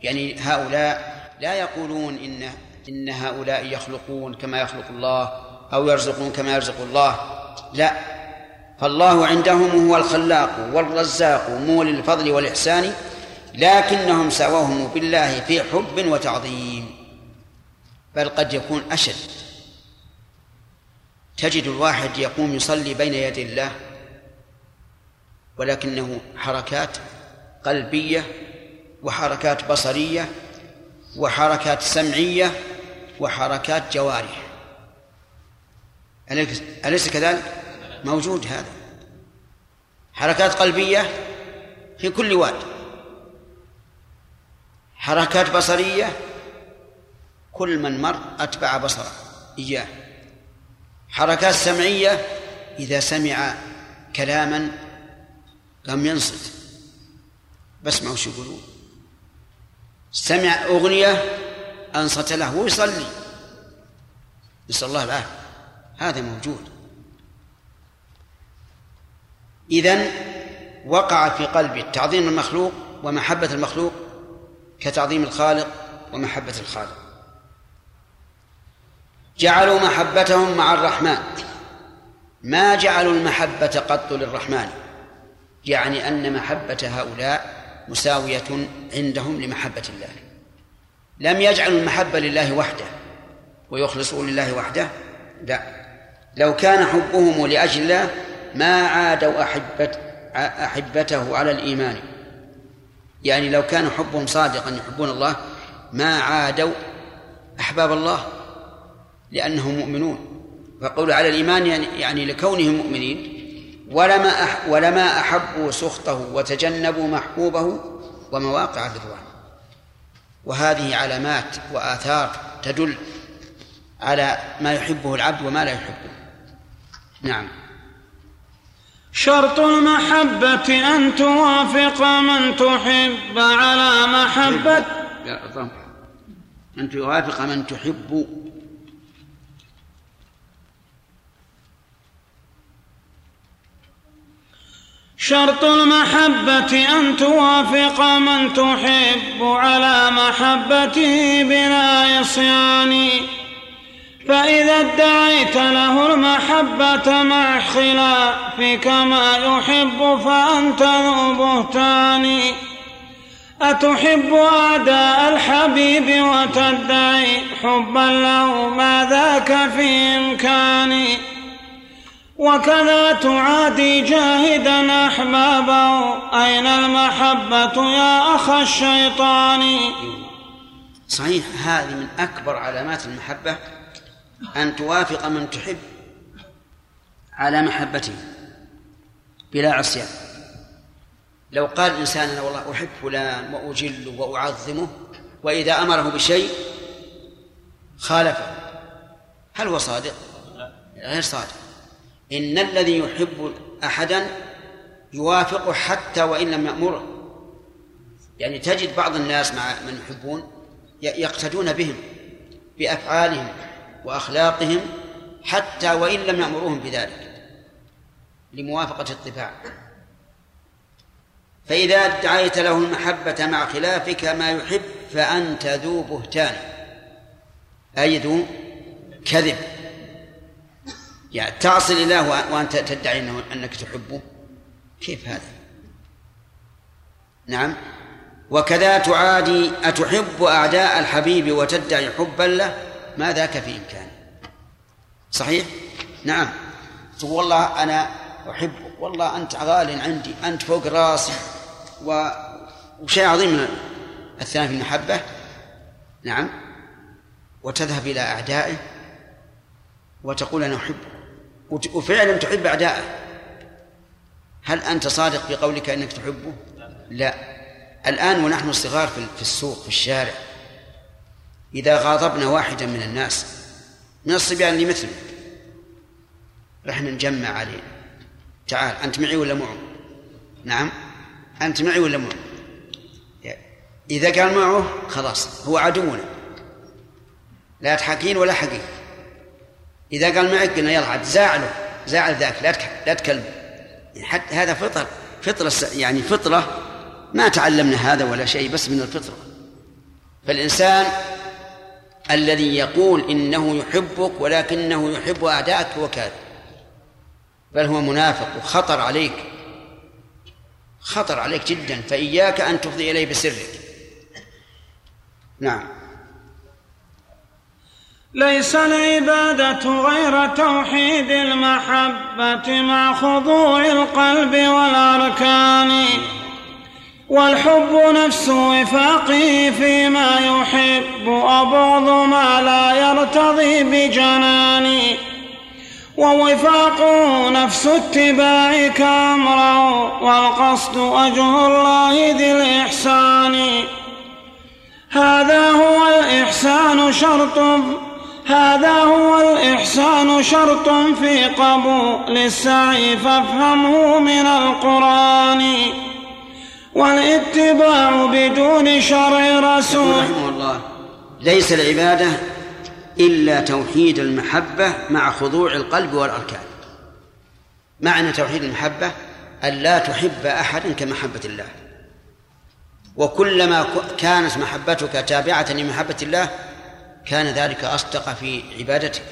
يعني هؤلاء لا يقولون إن إن هؤلاء يخلقون كما يخلق الله أو يرزقون كما يرزق الله. لا. فالله عندهم هو الخلاق والرزاق مولي الفضل والإحسان لكنهم سووهم بالله في حب وتعظيم. بل قد يكون أشد. تجد الواحد يقوم يصلي بين يدي الله ولكنه حركات قلبية وحركات بصرية وحركات سمعية وحركات جوارح. أليس كذلك؟ موجود هذا. حركات قلبية في كل واد. حركات بصرية كل من مر أتبع بصره إياه. حركات سمعية إذا سمع كلاما قام ينصت. بسمع وش يقولون؟ سمع أغنية أنصت له ويصلي. نسأل الله العافية. هذا موجود. إذن وقع في قلبه تعظيم المخلوق ومحبة المخلوق كتعظيم الخالق ومحبة الخالق. جعلوا محبتهم مع الرحمن. ما جعلوا المحبة قط للرحمن؟ يعني أن محبة هؤلاء مساوية عندهم لمحبة الله. لم يجعلوا المحبة لله وحده ويخلصوا لله وحده؟ لا. لو كان حبهم لأجل الله ما عادوا أحبة أحبته على الإيمان. يعني لو كان حبهم صادقا يحبون الله ما عادوا أحباب الله لأنهم مؤمنون. فقول على الإيمان يعني, يعني لكونهم مؤمنين ولما ولما أحبوا سخطه وتجنبوا محبوبه ومواقع الرضوان. وهذه علامات وآثار تدل على ما يحبه العبد وما لا يحبه. نعم. شرط المحبة أن توافق من تحب على محبة. أن توافق من تحب. شرط المحبة أن توافق من تحب على محبته بلا عصيان فإذا ادعيت له المحبة مع خلافك ما يحب فأنت ذو بهتان. أتحب أعداء الحبيب وتدعي حبا له ما ذاك في إمكاني وكذا تعادي جاهدا أحبابه أين المحبة يا أخ الشيطان؟ صحيح هذه من أكبر علامات المحبة. أن توافق من تحب على محبته بلا عصيان. لو قال الإنسان أنا والله أحب فلان وأجله وأعظمه وإذا أمره بشيء خالفه هل هو صادق؟ غير صادق. إن الذي يحب أحدا يوافقه حتى وإن لم يأمره. يعني تجد بعض الناس مع من يحبون يقتدون بهم بأفعالهم. وأخلاقهم حتى وإن لم يأمروهم بذلك لموافقة الطباع. فإذا ادعيت له المحبة مع خلافك ما يحب فأنت ذو بهتان. أي ذو كذب. يعني تعصي الله وأنت تدعي أنه أنك تحبه. كيف هذا؟ نعم. وكذا تعادي أتحب أعداء الحبيب وتدعي حبا له؟ ما ذاك في إمكانه صحيح؟ نعم. تقول والله أنا أحبك والله أنت غال عندي أنت فوق راسي. و... وشيء عظيم من الثاني في المحبة. نعم. وتذهب إلى أعدائه وتقول أنا أحبه وفعلا تحب أعدائه. هل أنت صادق في قولك أنك تحبه؟ لا. الآن ونحن صغار في السوق في الشارع. إذا غاضبنا واحدا من الناس من الصبيان اللي مثله رحنا نجمع عليه. تعال أنت معي ولا معه نعم. أنت معي ولا معه إذا قال معه خلاص هو عدونا. لا تحكين ولا حقيق إذا قال معك قلنا يلا عاد زاعله زاعل ذاك لا لا تكلم. حتى هذا فطر. فطرة يعني فطرة ما تعلمنا هذا ولا شيء بس من الفطرة. فالإنسان الذي يقول إنه يحبك ولكنه يحب أعداءك هو كاذب بل هو منافق وخطر عليك. خطر عليك جدا فإياك أن تفضي إليه بسرك. نعم. ليس العبادة غير توحيد المحبة مع خضوع القلب والأركان. والحب نفس وفاقه فيما يحب. وبغض ما لا يرتضي بجناني. ووفاقه نفس اتباعك أمره والقصد وجه الله ذي الإحسان. هذا هو الإحسان شرط. هذا هو الإحسان شرط في قبول السعي. فافهمه من القرآن. والاتباع بدون شرع رسول. رحمه الله. ليس العبادة إلا توحيد المحبة مع خضوع القلب والأركان. معنى توحيد المحبة أن لا تحب أحدا كمحبة الله. وكلما كانت محبتك تابعة لمحبة الله كان ذلك أصدق في عبادتك.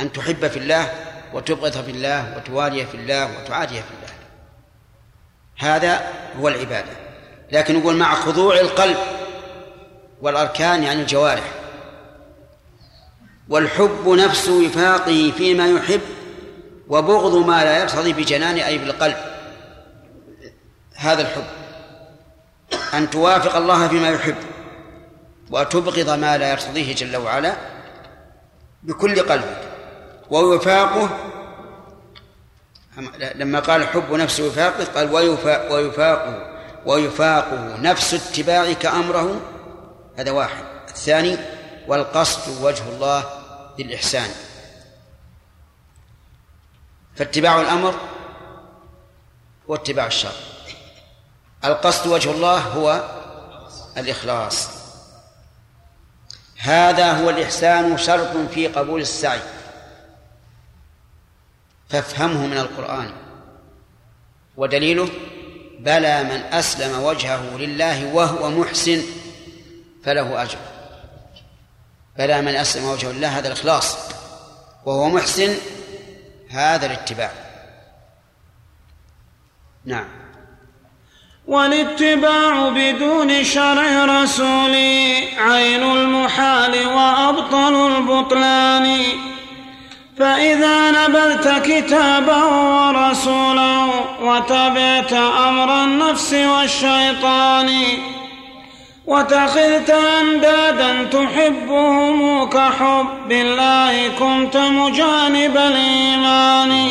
أن تحب في الله وتبغض في الله وتوالي في الله وتعادي في الله. هذا هو العبادة. لكن يقول مع خضوع القلب والأركان يعني الجوارح. والحب نفس وفاقه فيما يحب وبغض ما لا يرتضي بجنان أي بالقلب. هذا الحب. أن توافق الله فيما يحب وتبغض ما لا يرتضيه جل وعلا بكل قلبك ووفاقه لما قال حب نفس وفاقه قال ويفاق ويفاقه ويفاقه نفس اتباعك أمره هذا واحد. الثاني والقصد وجه الله بالإحسان فاتباع الأمر هو اتباع الشر. القصد وجه الله هو الإخلاص. هذا هو الإحسان شرط في قبول السعي. فافهمه من القرآن. ودليله بلى من أسلم وجهه لله وهو محسن فله أجر. بلى من أسلم وجهه لله هذا الإخلاص. وهو محسن هذا الاتباع. نعم. والاتباع بدون شرع رسولي عين المحال وأبطل البطلان. فإذا نبذت كتابه ورسوله وتبعت أمر النفس والشيطان وتخذت أندادا تحبهم كحب الله كنت مجانب الإيمان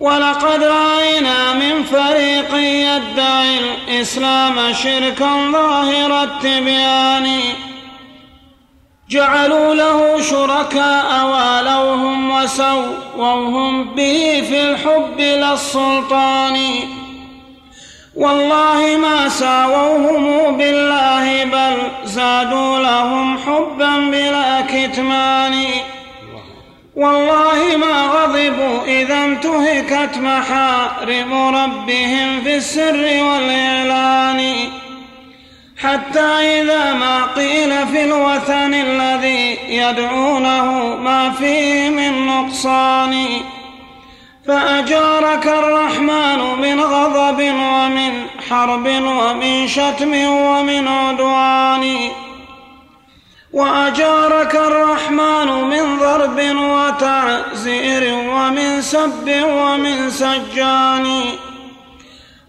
ولقد رأينا من فريق يدعي الإسلام شركا ظاهر التبيان جعلوا له شركاء والوهم وسووهم به في الحب للسلطان والله ما ساووهم بالله بل زادوا لهم حبا بلا كتمان. والله ما غضبوا إذا انتهكت محارم ربهم في السر والإعلان. حتى إذا ما قيل في الوثن الذي يدعونه ما فيه من نقصان. فأجارك الرحمن من غضب ومن حرب ومن شتم ومن عدوان. وأجارك الرحمن من ضرب وتعزير ومن سب ومن سجان.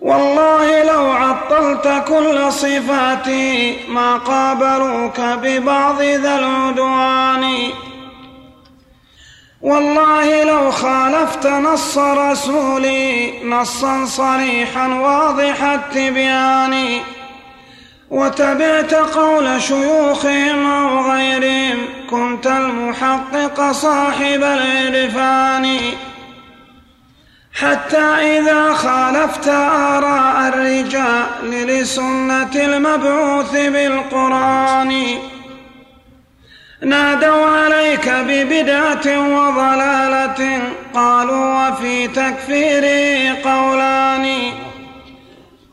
والله لو عطلت كل صفاتي ما قابلوك ببعض ذا العدوان. والله لو خالفت نص رسولي نصا صريحا واضح التبيان. وتبعت قول شيوخهم أو غيرهم كنت المحقق صاحب العرفان. حتى إذا خالفت آراء الرجال لسنة المبعوث بالقرآن نادوا عليك ببدعة وضلالة قالوا وفي تكفيره قولان.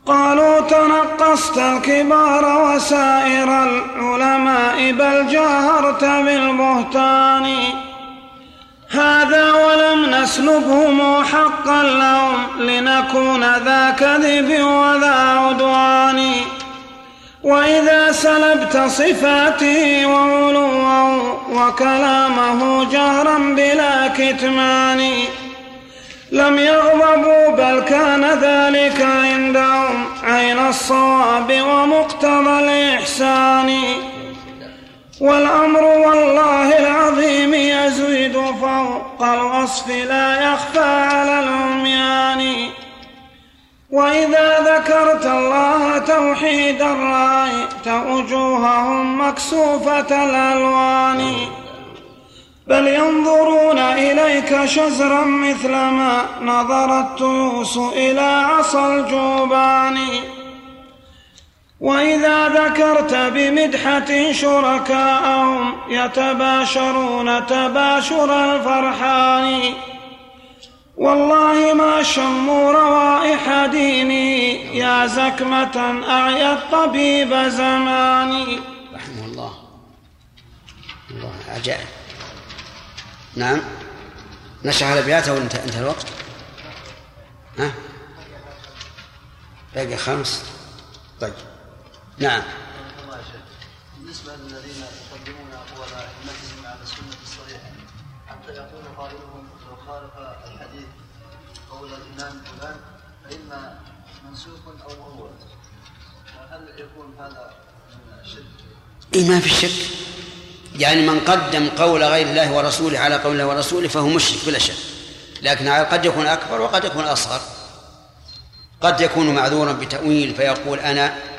قالوا تنقصت الكبار وسائر العلماء بل جاهرت بالبهتان. هذا ولم نسلبهم حقا لهم لنكون ذا كذب وذا عدوان. وإذا سلبت صفاته وعلوا وكلامه جهرا بلا كتمان. لم يغضبوا بل كان ذلك عندهم عين الصواب ومقتضى الإحسان. والأمر والله العظيم يزيد فوق الوصف لا يخفى على العميان. وإذا ذكرت الله توحيدا رأيت وجوههم مكسوفة الألوان. بل ينظرون إليك شزرا مثل ما نظر التيوس إلى عصا الجوبان. وإذا ذكرت بمدحة شركاءهم يتباشرون تباشر الفرحان. والله ما شموا روائح ديني يا زكمة أعيت طبيب زماني. رحمه الله. الله عجائب. نعم. نشرح الأبيات أو انتهى انتهى الوقت. ها؟ باقي خمس. طيب. نعم. بالنسبة للذين يقدمون أقوال أئمتهم على السنة الصحيحة حتى يقول قائلهم لو خالف الحديث قول الإمام فلان فإما منسوخ أو مؤول هل يكون هذا من الشرك؟ إيه ما في شك. يعني من قدم قول غير الله ورسوله على قول الله ورسوله فهو مشرك بلا شك. لكن قد يكون أكبر وقد يكون أصغر. قد يكون معذورا بتأويل فيقول أنا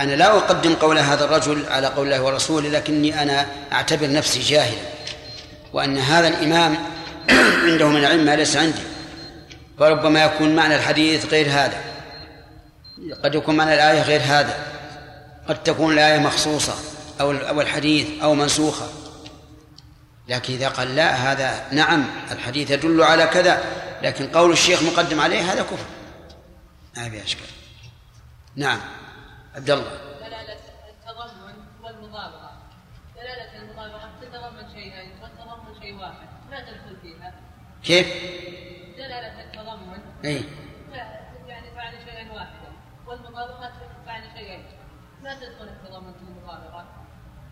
أنا لا أقدم قول هذا الرجل على قول الله ورسوله لكني أنا أعتبر نفسي جاهلا وأن هذا الإمام *clears throat* عنده من العلم ما ليس عندي فربما يكون معنى الحديث غير هذا قد يكون معنى الآية غير هذا قد تكون الآية مخصوصة أو أو الحديث أو منسوخة. لكن إذا قال لا هذا نعم الحديث يدل على كذا لكن قول الشيخ مقدم عليه هذا كفر. ما في أشكال. نعم. عبد الله. دلالة التضمن والمطابقة دلالة المطابقة تتضمن شيئين وتتضمن شيء واحد. لا تدخل فيها؟ كيف؟ دلالة التضمن أي. يعني تعني شيئا واحدا والمطابقة تعني شيئين. لا تدخل التضمن في المطابقة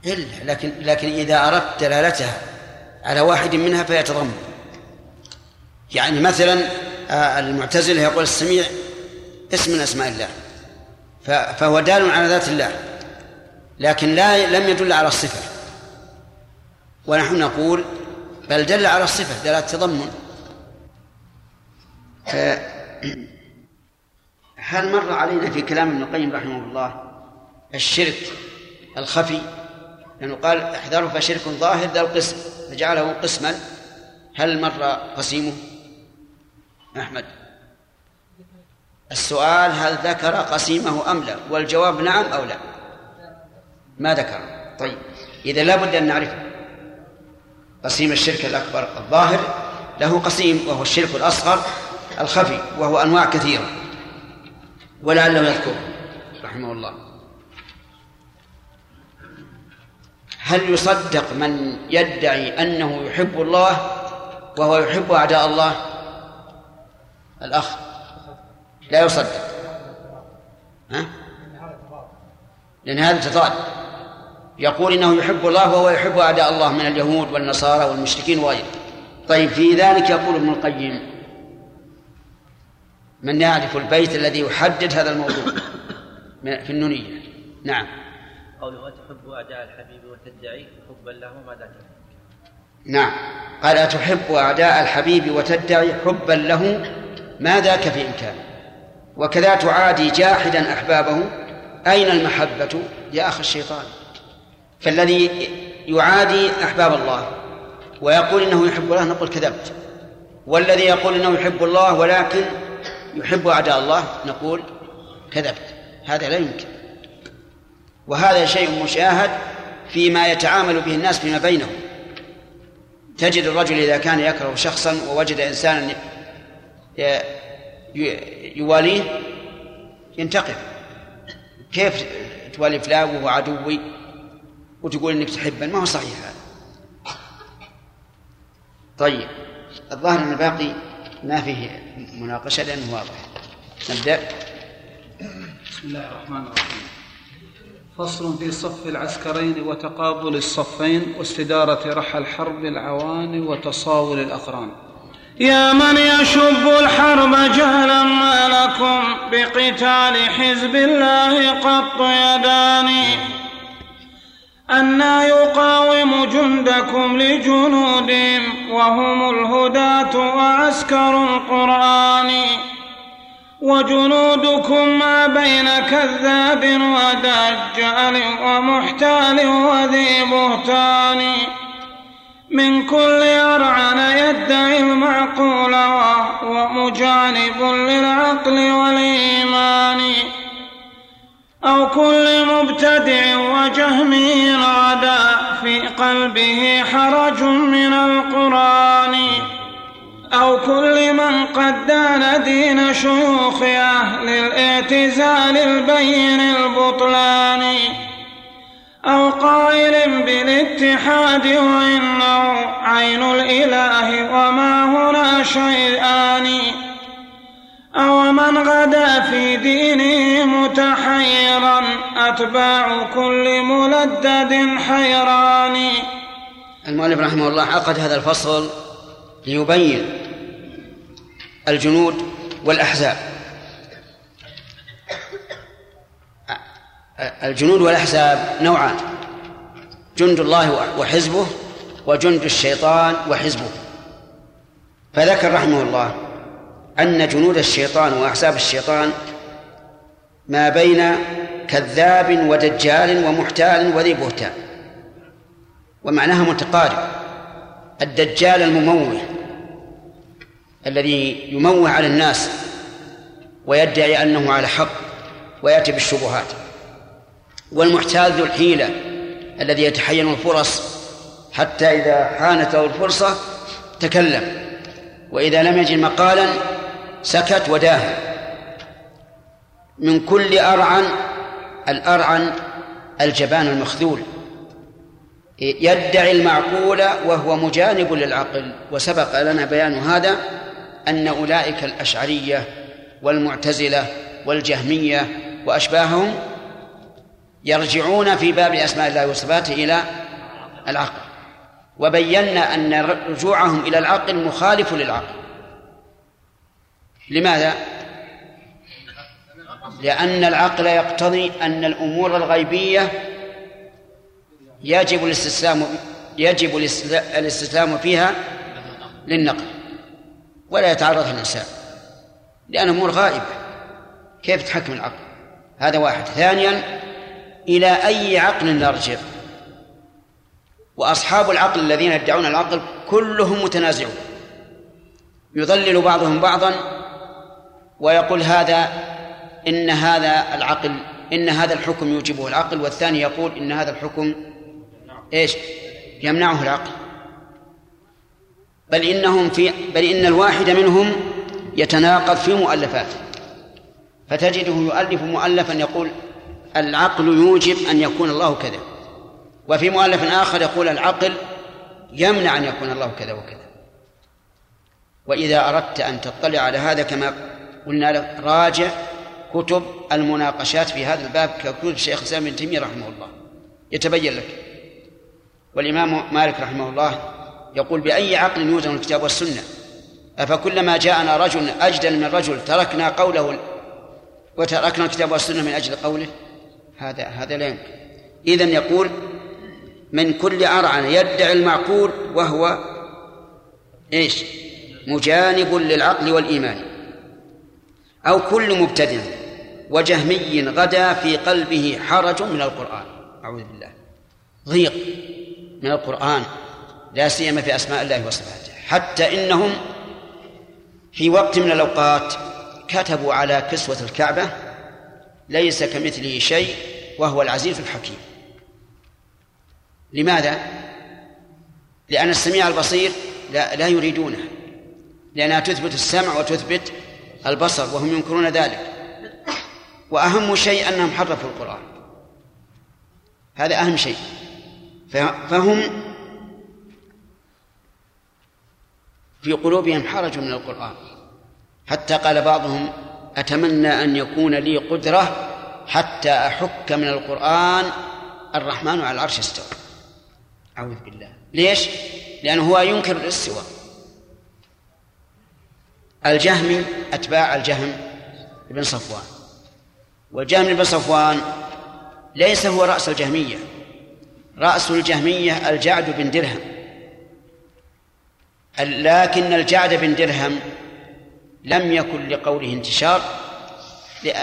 إلا لكن لكن إذا أردت دلالتها على واحد منها فيتضمن. يعني مثلا آه، المعتزلة يقول السميع اسم من أسماء الله. فهو دال على ذات الله لكن لا لم يدل على الصفة. ونحن نقول بل دل على الصفة دلالة تضمن هل مر علينا في كلام ابن القيم رحمه الله الشرك الخفي؟ لأنه قال احذروا فشرك ظاهر ذا القسم فجعله قسما. هل مر قسيمه؟ أحمد. السؤال هل ذكر قسيمه أم لا؟ والجواب نعم أو لا. ما ذكر. طيب. إذا لابد أن نعرفه. قسيم الشرك الأكبر الظاهر له قسيم وهو الشرك الأصغر الخفي وهو أنواع كثيرة ولعله يذكر رحمه الله. هل يصدق من يدعي أنه يحب الله وهو يحب أعداء الله؟ الأخ. لا يصدق. ها؟ لأن هذا تضاد يقول إنه يحب الله وهو يحب أعداء الله من اليهود والنصارى والمشركين وغيره طيب في ذلك يقول ابن القيم من يعرف البيت الذي يحدد هذا الموضوع؟ في النونية. نعم. قوله وتحب أعداء الحبيب وتدعي حبا له ماذا نعم. قال أتحب أعداء الحبيب وتدعي حبا له ما ذاك في إمكانه. وكذا تعادي جاحدا أحبابه. أين المحبة يا أخ الشيطان؟ فالذي يعادي أحباب الله ويقول إنه يحب الله نقول كذبت. والذي يقول إنه يحب الله ولكن يحب أعداء الله نقول كذبت. هذا لا يمكن. وهذا شيء مشاهد فيما يتعامل به الناس فيما بينهم. تجد الرجل إذا كان يكره شخصا ووجد إنسانا يواليه ينتقم. كيف توالي فلان وهو عدوي؟ وتقول إنك تحبه. ما هو صحيح هذا. طيب الظاهر أن الباقي ما فيه مناقشة لأنه واضح. نبدأ. بسم الله الرحمن الرحيم. فصل في صف العسكرين وتقابل الصفين واستدارة رحى الحرب العوان وتصاول الأقران. يا من يشب الحرب جهلا ما لكم بقتال حزب الله قط يداني. أنا يقاوم جندكم لجنودهم وهم الهداة وعسكر القرآن. وجنودكم ما بين كذاب ودجال ومحتال وذي بهتان. من كل أرعن يدعي المعقول وهو مجانب للعقل والإيمان. أو كل مبتدع وجهمي غدا في قلبه حرج من القرآن. أو كل من قد دان دين شيوخ أهل الإعتزال البين البطلان. أو قائل بالاتحاد وإنه عين الإله وما هنا شيئان. أو من غدا في دينه متحيرا أتباع كل ملدد حيران. المؤلف رحمه الله عقد هذا الفصل ليبين الجنود والأحزاب. الجنود والأحزاب نوعان جند الله وحزبه وجند الشيطان وحزبه. فذكر رحمه الله أن جنود الشيطان وأحزاب الشيطان ما بين كذاب ودجال ومحتال وذي بهتان ومعناها متقارب. الدجال المموه الذي يموه على الناس ويدعي أنه على حق ويأتي بالشبهات. والمحتال ذو الحيلة الذي يتحين الفرص حتى إذا حانت له الفرصة تكلم وإذا لم يجد مقالا سكت وداه. من كل أرعن الأرعن الجبان المخذول. يدعي المعقول وهو مجانب للعقل وسبق لنا بيان هذا أن أولئك الأشعرية والمعتزلة والجهمية وأشباههم يرجعون في باب أسماء الله وصفاته إلى العقل. وبينا أن رجوعهم إلى العقل مخالف للعقل. لماذا؟ لأن العقل يقتضي أن الأمور الغيبية يجب الاستسلام يجب الاستسلام فيها للنقل ولا يتعرض الإنسان لأن أمور غائبة. كيف تحكم العقل؟ هذا واحد. ثانيا إلى أي عقل نرجع. وأصحاب العقل الذين يدعون العقل كلهم متنازعون. يضلل بعضهم بعضا ويقول هذا إن هذا العقل إن هذا الحكم يوجبه العقل والثاني يقول إن هذا الحكم إيش؟ يمنعه العقل. بل إنهم في بل إن الواحد منهم يتناقض في مؤلفاته فتجده يؤلف مؤلفا يقول العقل يوجب أن يكون الله كذا. وفي مؤلف آخر يقول العقل يمنع أن يكون الله كذا وكذا. وإذا أردت أن تطلع على هذا كما قلنا لك راجع كتب المناقشات في هذا الباب ككتب الشيخ الإسلام ابن تيمية رحمه الله. يتبين لك. والإمام مالك رحمه الله يقول بأي عقل يوزن الكتاب والسنة؟ أفكلما جاءنا رجل أجدل من رجل تركنا قوله وتركنا الكتاب والسنة من أجل قوله؟ هذا هذا لا يمكن. إذن يقول من كل أرعن يدعي المعقول وهو إيش؟ مجانب للعقل والإيمان. أو كل مبتدع وجهمي غدا في قلبه حرج من القرآن. أعوذ بالله. ضيق من القرآن. لا سيما في أسماء الله وصفاته. حتى إنهم في وقت من الأوقات كتبوا على كسوة الكعبة ليس كمثله شيء وهو العزيز الحكيم. لماذا؟ لأن السميع البصير لا, لا يريدونه لأنها تثبت السمع وتثبت البصر وهم ينكرون ذلك. وأهم شيء أنهم حرفوا القرآن. هذا أهم شيء. فهم في قلوبهم حرج من القرآن. حتى قال بعضهم أتمنى أن يكون لي قدرة حتى أحك من القرآن الرحمن على العرش استوى. أعوذ بالله. ليش؟ لأنه هو ينكر الاستواء. الجهمي أتباع الجهم بن صفوان. والجهم بن صفوان ليس هو رأس الجهمية. رأس الجهمية الجعد بن درهم. لكن الجعد بن درهم لم يكن لقوله انتشار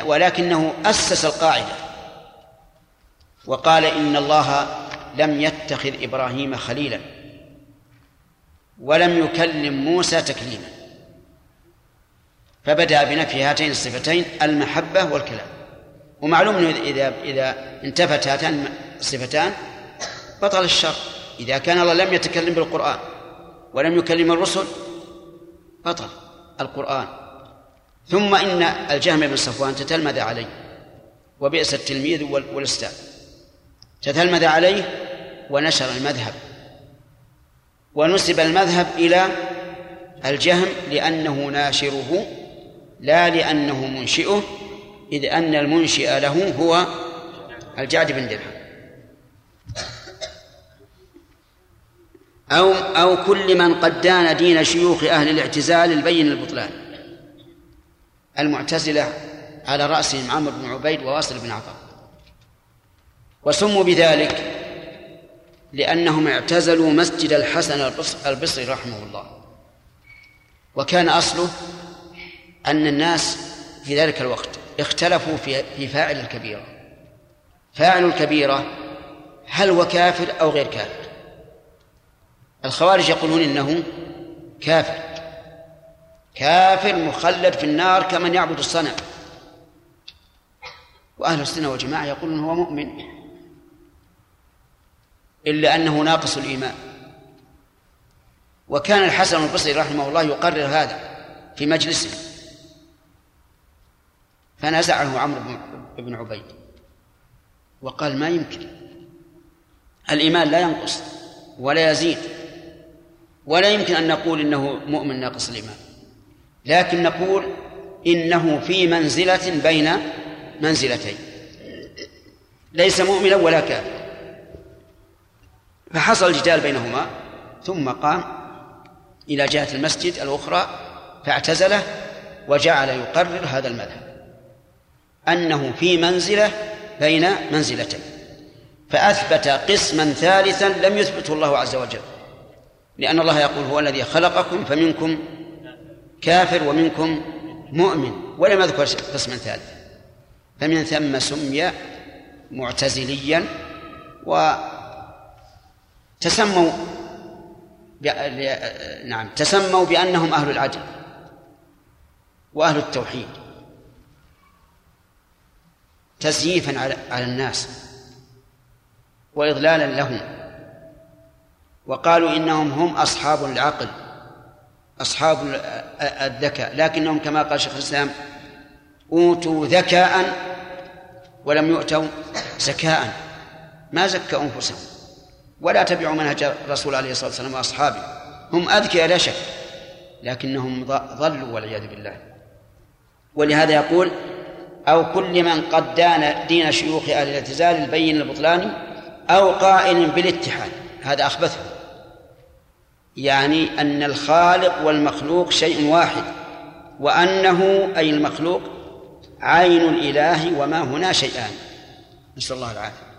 ولكنه أسس القاعدة. وقال إن الله لم يتخذ إبراهيم خليلا ولم يكلم موسى تكليما. فبدأ بنفي هاتين الصفتين المحبة والكلام. ومعلوم إذا إذا انتفت هاتان الصفتان بطل الشر. إذا كان الله لم يتكلم بالقرآن ولم يكلم الرسل بطل. القرآن. ثم إن الجهم بن صفوان تتلمذ عليه وبئس التلميذ والأستاذ. تتلمذ عليه ونشر المذهب. ونسب المذهب إلى الجهم لأنه ناشره لا لأنه منشئه إذ أن المنشئ له هو الجعد بن درهم. أو أو كل من قد دان دين شيوخ أهل الاعتزال البين البطلان. المعتزلة على رأسهم عمرو بن عبيد وواصل بن عطاء. وسموا بذلك لأنهم اعتزلوا مسجد الحسن البصري رحمه الله. وكان أصله أن الناس في ذلك الوقت اختلفوا في فاعل الكبيرة. فاعل الكبيرة هل هو كافر أو غير كافر؟ الخوارج يقولون إنه كافر. كافر مخلد في النار كمن يعبد الصنم. وأهل السنة والجماعة يقولون هو مؤمن إلا أنه ناقص الإيمان. وكان الحسن البصري رحمه الله يقرر هذا في مجلسه. فنزعه عمرو بن عبيد. وقال ما يمكن. الإيمان لا ينقص ولا يزيد. ولا يمكن أن نقول إنه مؤمن ناقص الإيمان. لكن نقول إنه في منزلة بين منزلتين. ليس مؤمنا ولا كافرا. فحصل جدال بينهما ثم قام إلى جهة المسجد الأخرى فاعتزله وجعل يقرر هذا المذهب. أنه في منزلة بين منزلتين. فأثبت قسما ثالثا لم يثبته الله عز وجل. لأن الله يقول هو الذي خلقكم فمنكم كافر ومنكم مؤمن ولم يذكر قسما ثالثا. فمن ثم سمي معتزليا وتسموا نعم تسموا بأنهم أهل العدل وأهل التوحيد تزييفا على الناس وإضلالا لهم. وقالوا إنهم هم أصحاب العقل أصحاب الذكاء لكنهم كما قال شيخ الإسلام أوتوا ذكاء ولم يؤتوا زكاء. ما زكوا أنفسهم ولا تبعوا منهج الرسول عليه الصلاة والسلام وأصحابه. هم أذكياء لا شك لكنهم ضلوا والعياذ بالله. ولهذا يقول أو كل من قد دان دين شيوخ أهل الاعتزال البين البطلاني أو قائل بالاتحاد. هذا أخبثه. يعني أن الخالق والمخلوق شيء واحد وأنه أي المخلوق عين الإله وما هنا شيئان. نسأل الله العافية.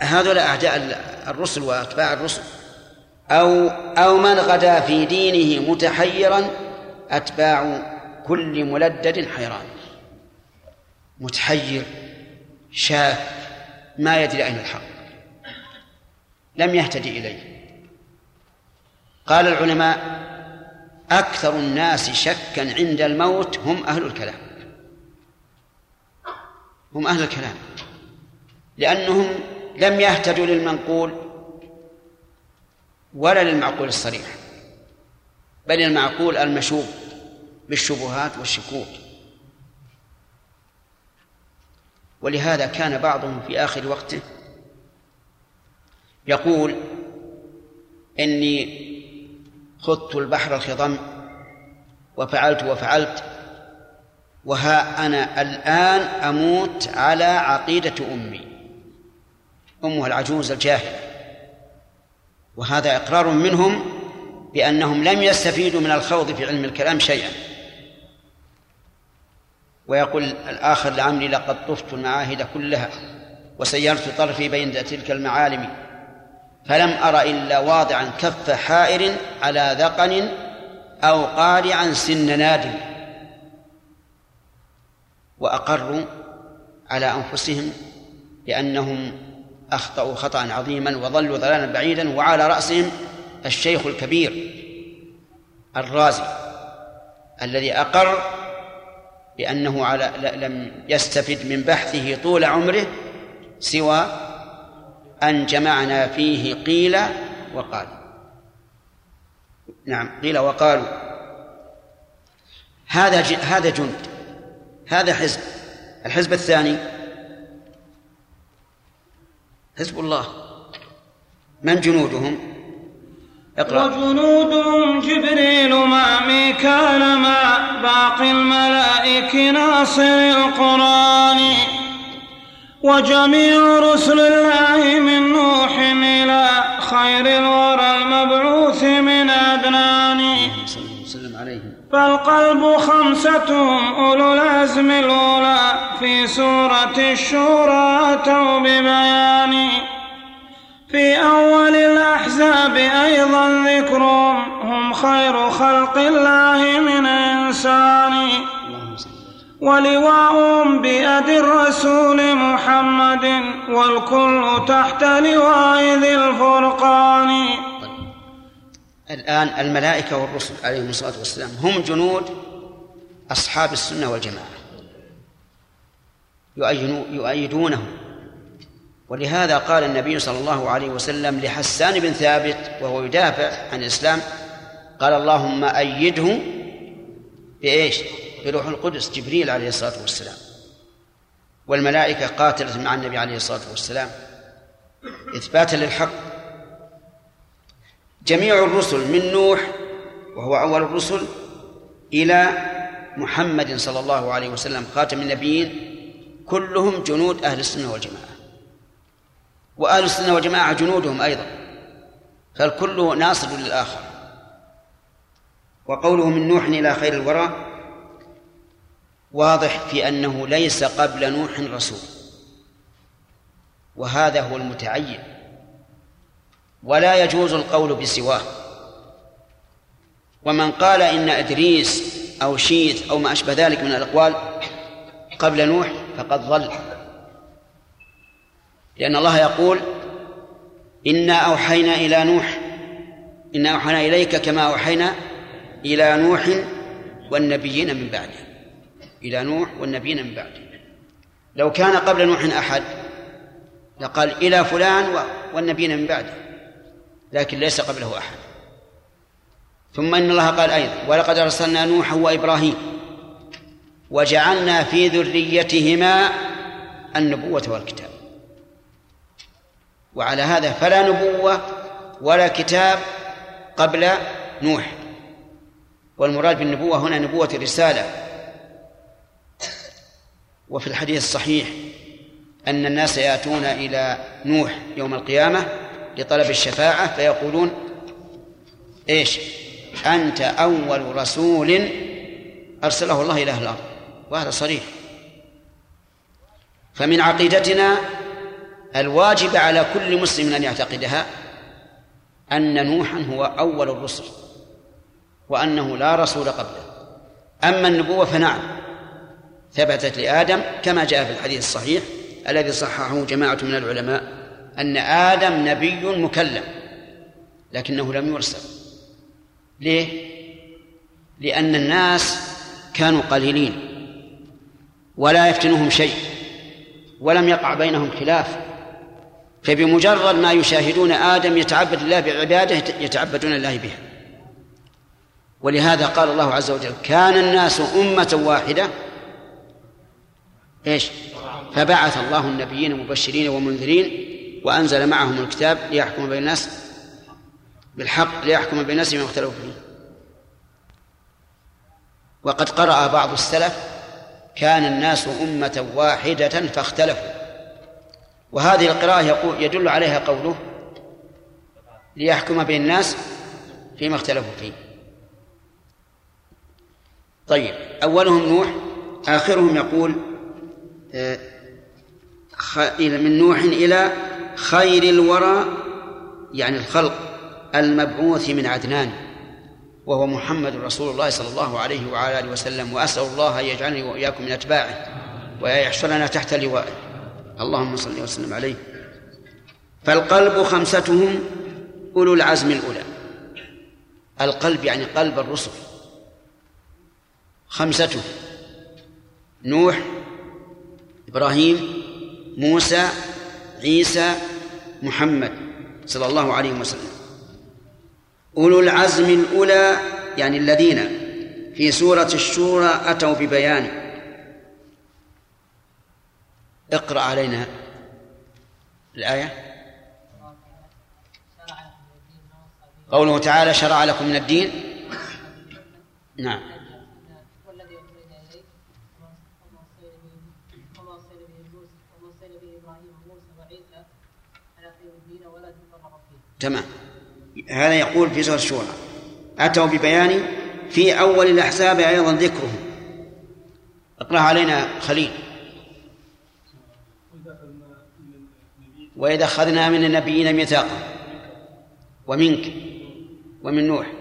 هذولا أعداء الرسل وأتباع الرسل. أو أو من غدا في دينه متحيرا أتباع كل ملدد حيران. متحير شاك ما يدري أين الحق. لم يهتدي إليه. قال العلماء أكثر الناس شكا عند الموت هم أهل الكلام. هم أهل الكلام. لأنهم لم يهتدوا للمنقول ولا للمعقول الصريح بل المعقول المشوب بالشبهات والشكوك. ولهذا كان بعضهم في آخر وقته يقول إني خضت البحر الخضم وفعلت وفعلت وها أنا الآن أموت على عقيدة أمي أمها العجوز الجاهلة. وهذا إقرار منهم بأنهم لم يستفيدوا من الخوض في علم الكلام شيئا. ويقول الآخر لعمري لقد طفت المعاهد كلها وسيرت طرفي بين تلك المعالم فلم أر إلا واضعا كف حائر على ذقن أو قارعا سن نادم وأقروا على أنفسهم بأنهم أخطأوا خطأ عظيما وضلوا ضلالا بعيدا وعلى رأسهم الشيخ الكبير الرازي الذي أقر بأنه على لم يستفد من بحثه طول عمره سوى أن جمعنا فيه قيل وقال. نعم قيل وقالوا. هذا هذا جند هذا حزب. الحزب الثاني حزب الله. من جنودهم؟ اقرأ. وجنودهم جبريل مع ميكال مع باقي الملائك ناصر القرآن. وجميع رسل الله من نوح إلى خير الورى المبعوث من أدنان. فالقلب خمسة أولو العزم الأولى في سورة الشورى أتوا ببيان. في أول الأحزاب أيضا ذكرهم. خير خلق الله من إنسان. ولواء بيد الرسول محمد والكل تحت لواء ذي الفرقان. الآن الملائكة والرسل عليهم الصلاة والسلام هم جنود أصحاب السنة والجماعة. يؤيدونه ولهذا قال النبي صلى الله عليه وسلم لحسان بن ثابت وهو يدافع عن الإسلام قال اللهم أيده بإيش؟ بروح القدس جبريل عليه الصلاة والسلام. والملائكة قاتلت مع النبي عليه الصلاة والسلام. إثباتا للحق. جميع الرسل من نوح وهو أول الرسل إلى محمد صلى الله عليه وسلم خاتم النبيين كلهم جنود أهل السنة والجماعة. وأهل السنة والجماعة جنودهم أيضا. فالكل ناصر للآخر. وقوله من نوح إلى خير الورى واضح في أنه ليس قبل نوح رسول. وهذا هو المتعين. ولا يجوز القول بسواه. ومن قال إن إدريس أو شيث أو ما أشبه ذلك من الأقوال قبل نوح فقد ضل. لأن الله يقول إنا أوحينا إلى نوح إنا أوحينا إليك كما أوحينا إلى نوح والنبيين من بعده. إلى نوح والنبيين من بعده. لو كان قبل نوح أحد لقال إلى فلان والنبيين من بعده. لكن ليس قبله أحد. ثم إن الله قال أيضا ولقد أرسلنا نوحا وإبراهيم وجعلنا في ذريتهما النبوة والكتاب. وعلى هذا فلا نبوة ولا كتاب قبل نوح. والمراد بالنبوة هنا نبوة الرسالة. وفي الحديث الصحيح أن الناس يأتون إلى نوح يوم القيامة لطلب الشفاعة فيقولون إيش؟ أنت أول رسول أرسله الله إلى أهل الأرض. وهذا صريح. فمن عقيدتنا الواجب على كل مسلم أن يعتقدها أن نوحا هو أول الرسل. وأنه لا رسول قبله. أما النبوة فنعم ثبتت لآدم كما جاء في الحديث الصحيح الذي صححه جماعة من العلماء أن آدم نبي مكلم لكنه لم يرسل. ليه؟ لأن الناس كانوا قليلين ولا يفتنهم شيء ولم يقع بينهم خلاف. فبمجرد ما يشاهدون آدم يتعبد الله بعباده يتعبدون الله بها. ولهذا قال الله عز وجل كان الناس أمة واحدة. إيش؟ فبعث الله النبيين مبشرين ومنذرين وأنزل معهم الكتاب ليحكم بين الناس بالحق ليحكم بين الناس بما اختلفوا فيه. وقد قرأ بعض السلف كان الناس أمة واحدة فاختلفوا. وهذه القراءة يقول يدل عليها قوله ليحكم بين الناس فيما اختلفوا فيه. طيب أولهم نوح آخرهم يقول آه، من نوح إلى خير الورى يعني الخلق المبعوث من عدنان وهو محمد رسول الله صلى الله عليه وعلى آله وسلم وأسأل الله أن يجعلني وإياكم من أتباعه ويحشرنا تحت لوائه اللهم صل وسلم عليه. فالقلب خمستهم أولو العزم الأولى. القلب يعني قلب الرسل. خمسته نوح إبراهيم موسى عيسى محمد صلى الله عليه وسلم. أولو العزم الأولى يعني الذين في سورة الشورى أتوا ببيان. اقرأ علينا الآية. قوله تعالى شرع لكم من الدين. نعم. تمام. هذا يقول في سورة الشورى. أتوا ببيان في أول الأحزاب أيضا ذكرهم. اقرأ علينا خليل. وإذا أخذنا من النبيين ميثاقا ومنك. ومن نوح.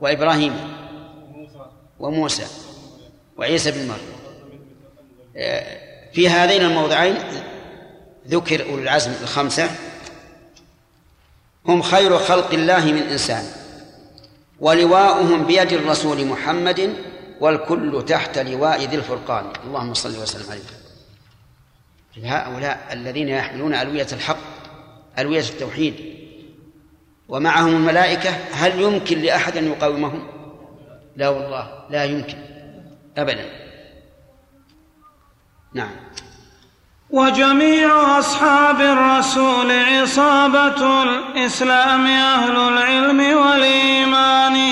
وإبراهيم. وموسى. وعيسى بن مريم. في هذين الموضعين ذكر أولي العزم الخمسة هم خير خلق الله من إنسان ولواؤهم بيد الرسول محمد والكل تحت لواء ذي الفرقان. اللهم صل وسلم عليه. هؤلاء الذين يحملون ألوية الحق ألوية التوحيد ومعهم الملائكة هل يمكن لأحد أن يقاومهم؟ لا والله لا يمكن أبدا. نعم. وجميع أصحاب الرسول عصابة الإسلام أهل العلم والإيمان.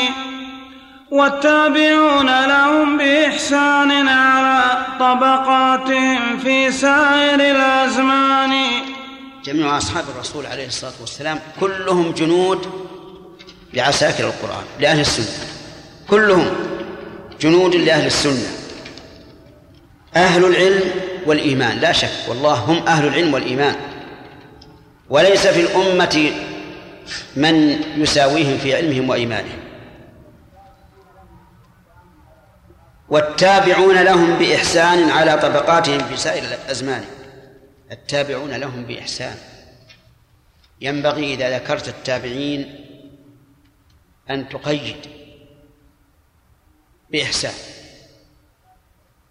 والتابعون لهم بإحسان على طبقاتهم في سائر الأزمان. جميع أصحاب الرسول عليه الصلاة والسلام كلهم جنود لعساكر القرآن لأهل السنة. كلهم جنود لأهل السنة. أهل العلم والإيمان. لا شك. والله هم أهل العلم والإيمان. وليس في الأمة من يساويهم في علمهم وإيمانهم. والتابعون لهم بإحسان على طبقاتهم في سائر الأزمان. التابعون لهم بإحسان. ينبغي إذا ذكرت التابعين أن تقيد بإحسان.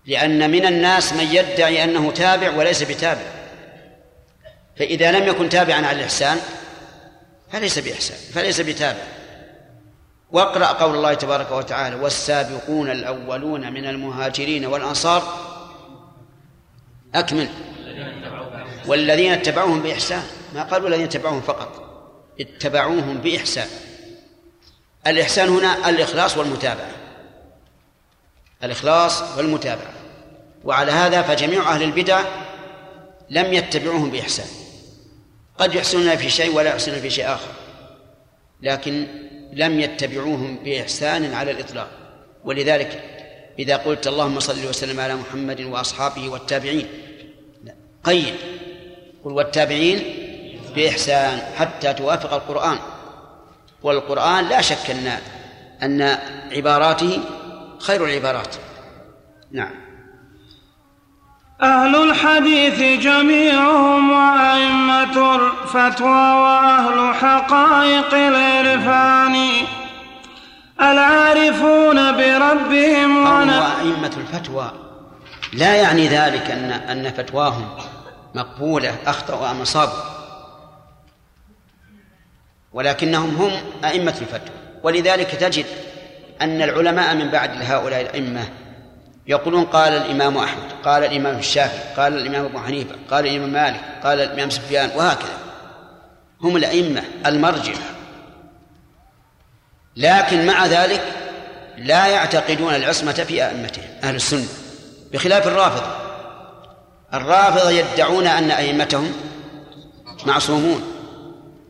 لأن من الناس من يدعي أنه تابع وليس بتابع. فإذا لم يكن تابعا على الإحسان فليس بإحسان فليس بتابع. واقرأ قول الله تبارك وتعالى والسابقون الأولون من المهاجرين والأنصار. أكمل. والذين اتبعوهم بإحسان. ما قالوا الذين اتبعوهم فقط اتبعوهم بإحسان. الإحسان هنا الإخلاص والمتابعة. الإخلاص والمتابعة. وعلى هذا فجميع أهل البدع لم يتبعوهم بإحسان. قد يحسنون في شيء ولا يحسنون في شيء آخر لكن لم يتبعوهم بإحسان على الإطلاق. ولذلك إذا قلت اللهم صل وسلم على محمد وأصحابه والتابعين قيد قل والتابعين بإحسان حتى توافق القرآن. والقرآن لا شك أن أن عباراته خير العبارات. نعم. أهل الحديث جميعهم وأئمة الفتوى وأهل حقائق العرفان العارفون بربهم وأئمة الفتوى. لا يعني ذلك أن أن فتواهم مقبولة أخطأوا أم أصابوا. ولكنهم هم أئمة الفتوى. ولذلك تجد أن العلماء من بعد هؤلاء الأئمة يقولون قال الإمام أحمد قال الإمام الشافعي قال الإمام أبو حنيفة قال الإمام مالك قال الإمام سفيان وهكذا. هم الأئمة المرجع. لكن مع ذلك لا يعتقدون العصمة في أئمتهم أهل السنة بخلاف الرافضة. الرافضة يدعون أن أئمتهم معصومون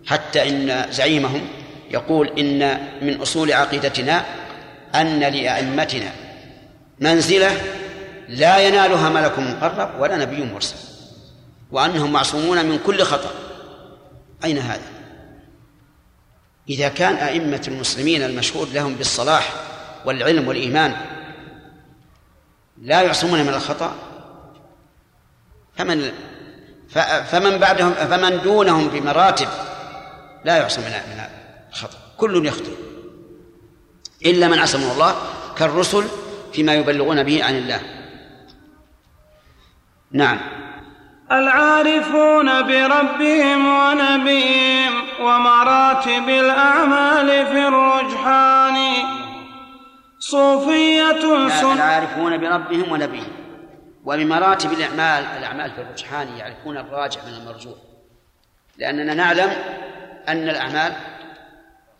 حتى إن زعيمهم يقول إن من أصول عقيدتنا أن لأئمتنا منزلة لا ينالها ملك مقرب ولا نبي مرسل وأنهم معصومون من كل خطأ. أين هذا؟ إذا كان أئمة المسلمين المشهود لهم بالصلاح والعلم والإيمان لا يعصمون من الخطأ فمن فمن بعدهم فمن دونهم بمراتب لا يعصم من الخطأ. كل يخطئ. إلا من عصمه الله كالرسل فيما يبلغون به عن الله. نعم. العارفون بربهم ونبيهم ومراتب الأعمال في الرجحان. صوفية سن العارفون بربهم ونبيهم وبمراتب الأعمال الأعمال في الرجحان يعرفون الراجح من المرجوح. لأننا نعلم أن الأعمال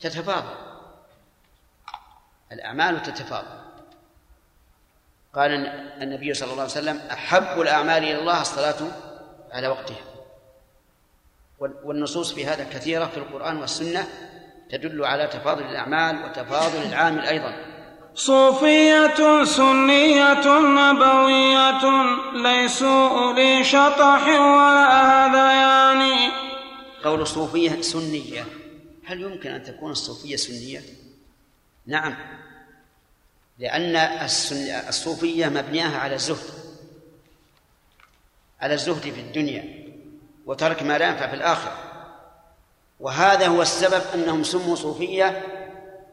تتفاضل. الأعمال تتفاضل. قال النبي صلى الله عليه وسلم أحب الأعمال إلى الله الصلاة على وقتها. والنصوص في هذا كثيرة في القرآن والسنة تدل على تفاضل الأعمال وتفاضل العامل أيضا. صوفية سنية نبوية ليسوا أولي شطح ولا هذيان. قول الصوفية سنية. هل يمكن أن تكون الصوفية سنية؟ نعم. لأن الصوفية مبنياها على الزهد على الزهد في الدنيا وترك ما لا ينفع في الآخرة. وهذا هو السبب أنهم سموا صوفية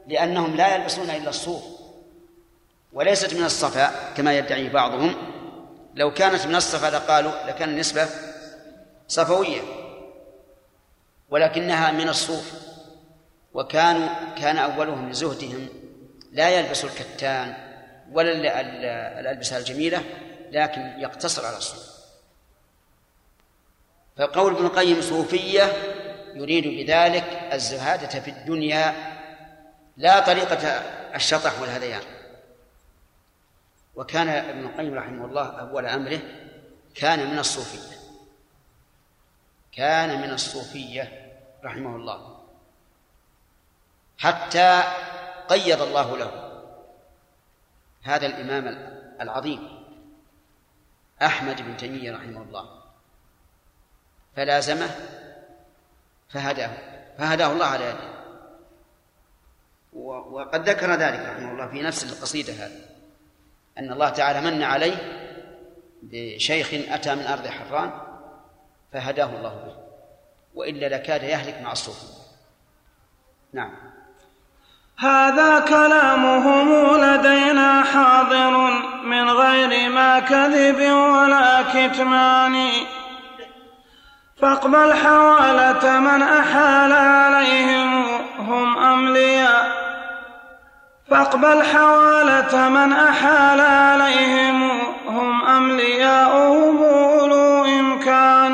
لأنهم لا يلبسون إلا الصوف. وليست من الصفاء كما يدعي بعضهم. لو كانت من الصفا لقالوا لكان النسبة صفوية. ولكنها من الصوف. وكانوا كان أولهم لزهدهم. لا يلبس الكتان ولا الألبسة الجميلة لكن يقتصر على الصوف فقول ابن القيم صوفية يريد بذلك الزهادة في الدنيا لا طريقة الشطح والهذيان. وكان ابن القيم رحمه الله أول أمره كان من الصوفية. كان من الصوفية رحمه الله. حتى قيض الله له. هذا الإمام العظيم. أحمد بن تيمية رحمه الله. فلازمه فهداه فهداه الله على يده. وقد ذكر ذلك رحمه الله في نفس القصيدة هذه أن الله تعالى من عليه بشيخ أتى من أرض حران فهداه الله به. وإلا لكاد يهلك مع الصوفي نعم. هذا كلامهم لدينا حاضر من غير ما كذب ولا كتمان. فاقبل حوالة من أحال عليهم هم أملياء. فاقبل حوالة من أحال عليهم هم أملياؤهم أولو إمكان.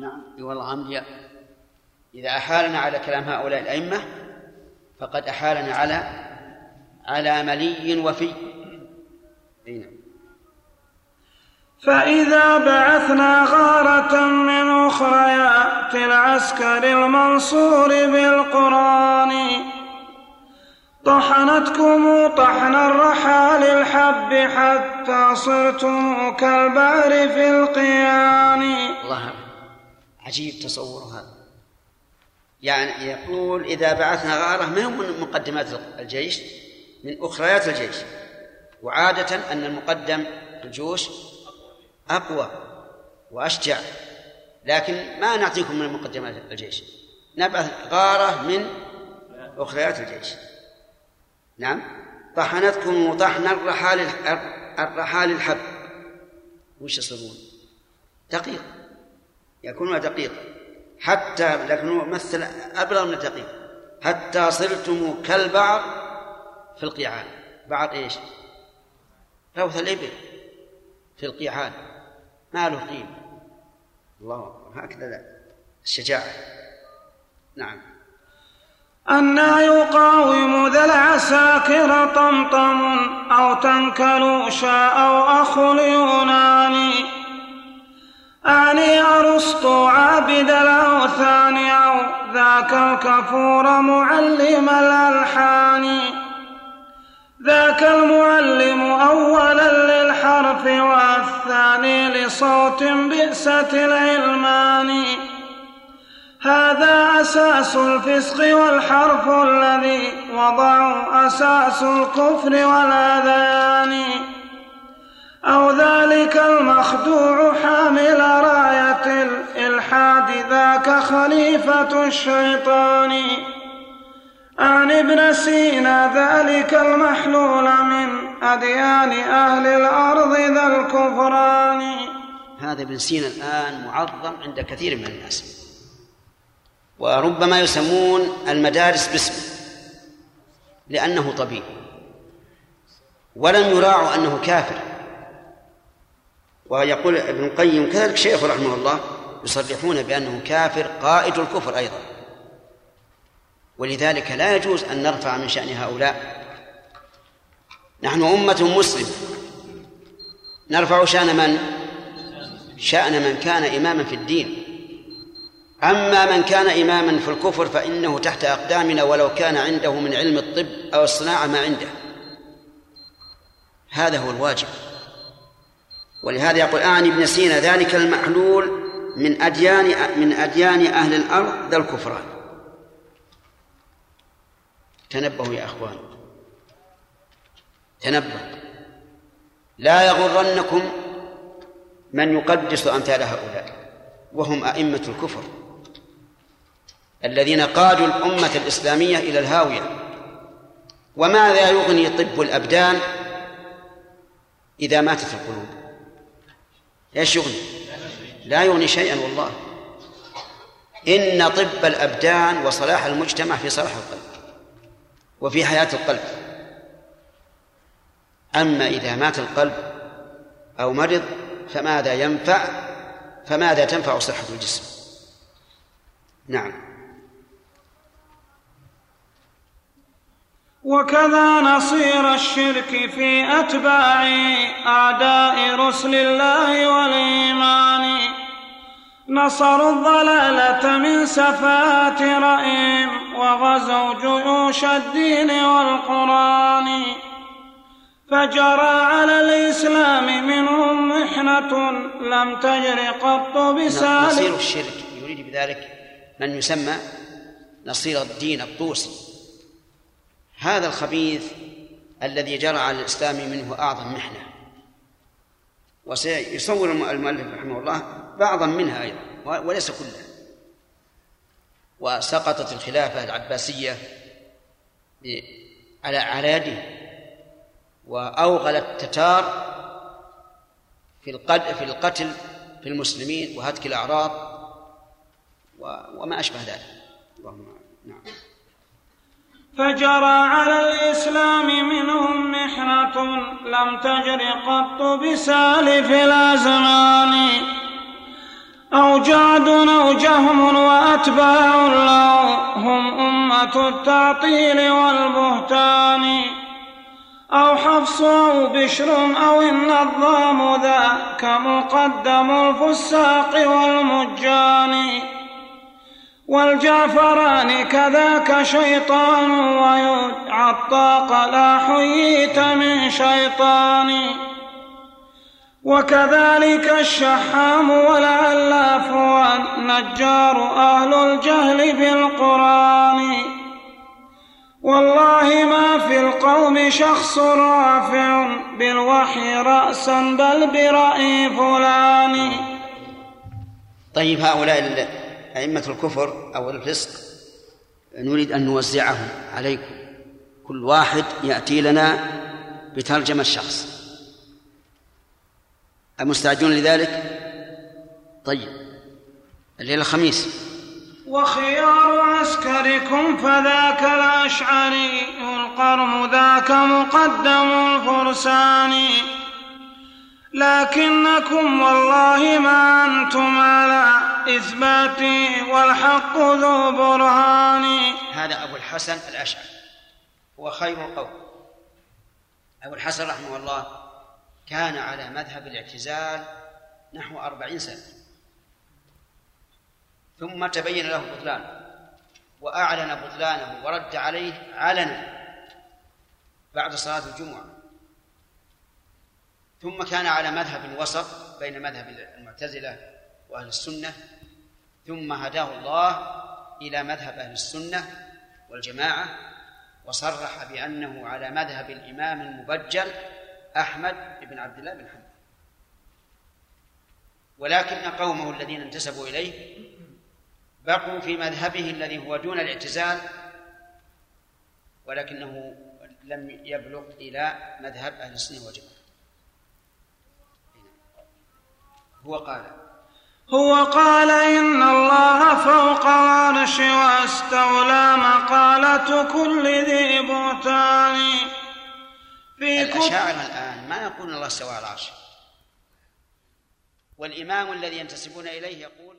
نعم. والله أملياء. إذا أحالنا على كلام هؤلاء الأئمة فقد أحالنا على على ملي وفي. أي نعم. فإذا بعثنا غارة من أخريات العسكر المنصور بالقرآن. طحنتكم طحن الرحال الحب حتى صرتم كالبعر في القيان. الله عجيب تصور هذا. يعني يقول إذا بعثنا غارة ما هو من مقدمات الجيش؟ من أخريات الجيش. وعادة أن المقدم الجيوش أقوى وأشجع. لكن ما نعطيكم من مقدمات الجيش؟ نبعث غارة من أخريات الجيش. نعم. طحنتكم طحن الرحال الرحال الحب. وش يصيرون؟ دقيق. يكونون دقيق. حتى لكنه مثل أبلغ من الدقيق حتى صرتم كالبعض في القيعان. بعض إيش؟ روث الإبل في القيعان. ما له قيمة. الله هكذا الشجاعة. نعم. أنا يقاوم ذا العساكر طمطم أو تنكلوشا أو أخو اليوناني. أعني أرسطو عابد الأوثان أو ذاك الكفور معلم الألحان. ذاك المعلم أولا للحرف والثاني لصوت بئسة العلمان. هذا أساس الفسق والحرف الذي وضعوا أساس الكفر والأذان. أو ذلك المخدوع حامل راية الإلحاد ذاك خليفة الشيطان. عن ابن سينا ذلك المحلول من أديان أهل الأرض ذا الكفران. هذا ابن سينا الآن معظم عند كثير من الناس. وربما يسمون المدارس باسمه لأنه طبيب ولم يراعوا أنه كافر. ويقول ابن القيم كذلك شيخ رحمه الله يصرحون بأنه كافر قائد الكفر أيضا. ولذلك لا يجوز أن نرفع من شأن هؤلاء. نحن أمة مسلمة نرفع شأن من؟ شأن من كان إماما في الدين. أما من كان إماما في الكفر فإنه تحت أقدامنا ولو كان عنده من علم الطب أو الصناعة ما عنده. هذا هو الواجب. ولهذا يقول أعني ابن سينا ذلك المحلول من أديان من أديان أهل الأرض ذا الكفران. تنبهوا يا أخوان. تنبه. لا يغرنكم من يقدس أمثال هؤلاء وهم أئمة الكفر الذين قادوا الأمة الإسلامية إلى الهاوية. وماذا يغني طب الأبدان إذا ماتت القلوب؟ إيش يغني؟ لا يغني شيئا والله. إن طب الأبدان وصلاح المجتمع في صلاح القلب وفي حياة القلب. أما إذا مات القلب أو مرض فماذا ينفع؟ فماذا تنفع صحة الجسم؟ نعم. وكذا نصير الشرك في أتباع أعداء رسل الله والإيمان. نصروا الضلالة من سفات رئيم وغزوا جيوش الدين والقرآن. فجرى على الإسلام منهم محنة لم تجر قط بسالك نصير الشرك يريد بذلك من يسمى نصير الدين الطوسي. هذا الخبيث الذي جرى على الإسلام منه أعظم محنة. وسيصور المؤلف رحمه الله بعضا منها أيضا وليس كلها وسقطت الخلافة العباسية على على يده وأوغل التتار في في القتل في المسلمين وهتك الأعراض وما أشبه ذلك. اللهم نعم. فجرى على الإسلام منهم محنة لم تجر قط بسالف الأزمان. أو جعد أو جهم وأتباع له هم أمة التعطيل والبهتان. أو حفص أو بشر أو النظام ذاك مقدم الفساق والمجان. والجعفران كذاك شيطان ويدعى الطاق لا حييت من شيطان. وكذلك الشحام والعلاف والنجار أهل الجهل بالقرآن. والله ما في القوم شخص رافع بالوحي رأسا بل برأي فلان. طيب هؤلاء أئمة الكفر أو الفسق نريد أن نوزعهم عليكم. كل واحد يأتي لنا بترجمة شخص أمستعدون لذلك؟ طيب. الليلة الخميس. وخيار عسكركم فذاك الأشعري القرم ذاك مقدم الفرسان لكنكم والله ما أنتم على إثباتي والحق ذو برهان. هذا أبو الحسن الأشعري. هو خير القوم أبو الحسن رحمه الله كان على مذهب الاعتزال نحو أربعين سنة. ثم تبين له بطلانه وأعلن بطلانه ورد عليه علنا بعد صلاة الجمعة. ثم كان على مذهب وسط بين مذهب المعتزلة وأهل السنة ثم هداه الله إلى مذهب أهل السنة والجماعة وصرح بأنه على مذهب الإمام المبجل أحمد بن عبد الله بن حنبل. ولكن قومه الذين انتسبوا إليه بقوا في مذهبه الذي هو دون الاعتزال ولكنه لم يبلغ إلى مذهب أهل السنة والجماعة. هو قال. هو قال إن الله فوق العرش واستولى مقالة كل ذي بهتان. في الأشاعرة الآن ما يقولون الله استوى على العرش والإمام الذي ينتسبون إليه يقول